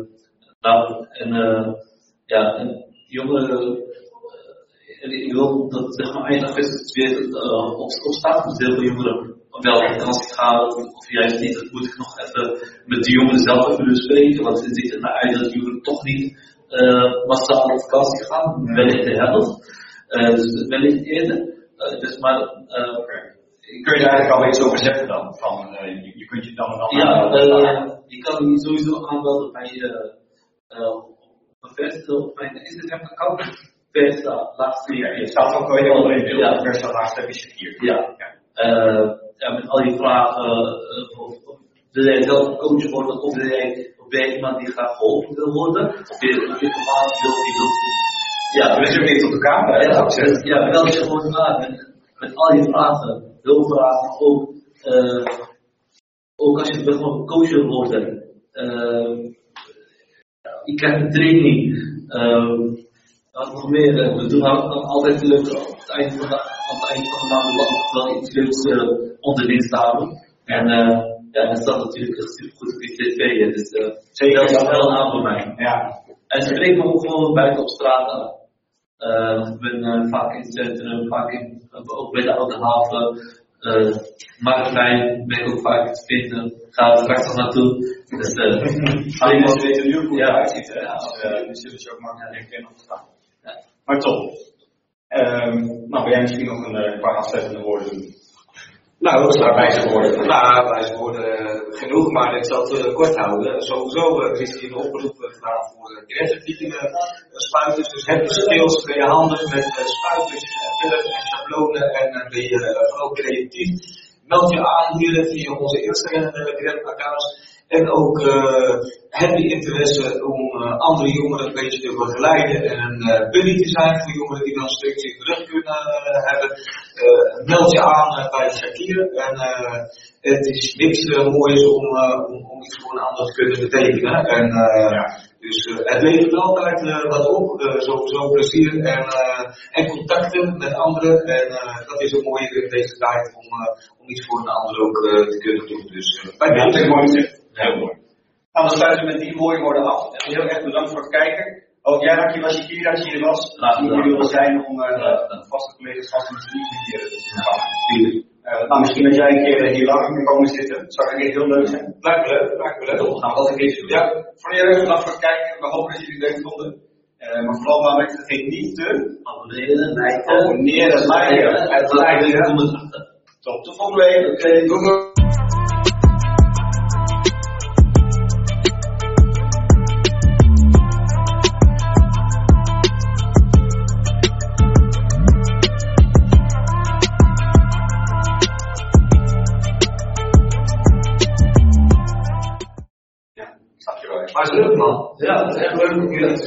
nou, en ja, en jongeren en ik wil dat zeg maar eindig is weer uh, op, op staat met heel veel jongeren wel de kans gaan of, of juist niet, dat moet ik nog even met de jongeren zelf even bespreken, want het ziet er naar uit dat jongeren toch niet massaal op vakantie gaan, wellicht de helft, uh, dus wellicht eerder. Uh, dus maar, okay. Kun je daar eigenlijk al iets over zeggen dan? Van, je, je, kunt je dan dan Ja, je kan je sowieso aanmelden bij een festival op mijn Instagram-account. Versa, laatste jaar. Je staat ook wel heel onderin beeld. Ja. Versa, laatste je hier. Ja. ja. Uh, ja, met al die vragen. Uh, of, of, wil jij zelf een coach worden of wil jij, jij iemand die graag geholpen wil worden? Of wil je informatie wil die wil Ja, we zijn niet op de kamer. Ja, ja, ja meld je gewoon aan met, met al die vragen, hulpvragen, ook, uh, ook als je bijvoorbeeld coach wil worden. Uh, je krijgt een training. Wat nog meer, we doen altijd leuk op het eind van de, aan het eind van de maand wel iets leuks uh, onderin staan. En uh, ja, dan staat natuurlijk echt super goed op die tv. Dus uh, Zeker, dat is wel een voor mij. Ja. En spreek me ook gewoon buiten op straat aan. Uh, ik ben uh, vaak in het centrum, vaak in, ook bij de Oude Haven. Uh, Marktplein ben ik ook vaak te vinden. Gaan we straks nog naartoe. Dus, alleen mensen weten nu hoe het eruit ziet. Hè? Uh, dus zullen ze ook makkelijk herkennen of staan. Maar toch. Um, nou, wil jij misschien nog een paar afzettende woorden doen? Nou, een paar wijze woorden. Nou, wijze woorden genoeg, maar ik zal het uh, kort houden. Sowieso uh, is hier een oproep gedaan voor grensverdiepingen spuiters. Dus heb je skills, ben je handig met spuiters, fillers en schablonen en ben je vooral creatief. Meld je aan hier via onze Instagram-accounts. En ook uh, heb je interesse om uh, andere jongeren een beetje te begeleiden en een uh, buddy te zijn voor jongeren die dan een stukje terug kunnen hebben. meld je aan bij Shakir. En het is niks moois om, om, om, iets voor een ander te kunnen betekenen. En, ja. Dus het levert altijd wat op, sowieso plezier en, en contacten met anderen. En dat is ook mooi in deze tijd om, om iets voor een ander ook te kunnen doen. Dus bij deze. Heel mooi. Nou, dan sluiten we met die mooie woorden af. En heel erg bedankt voor het kijken. Ook jij, Rakje, was je hier dat je hier was. Laat niet jullie willen zijn om uh, vaste collega's vast z'n hier te gaan. Nou, misschien dat jij een keer hier lang kan komen zitten. Dat zou echt heel leuk zijn. Leuk, leuk. Nou, wat ik eens doen. Ja, voor jullie bedankt voor het kijken. We hopen dat jullie het leuk vonden. Uh, maar vooral belangrijk, vergeet niet te abonneren, liken, abonneren, liken en liken. Tot de volgende week. Doei. Ja, het is echt leuk om jullie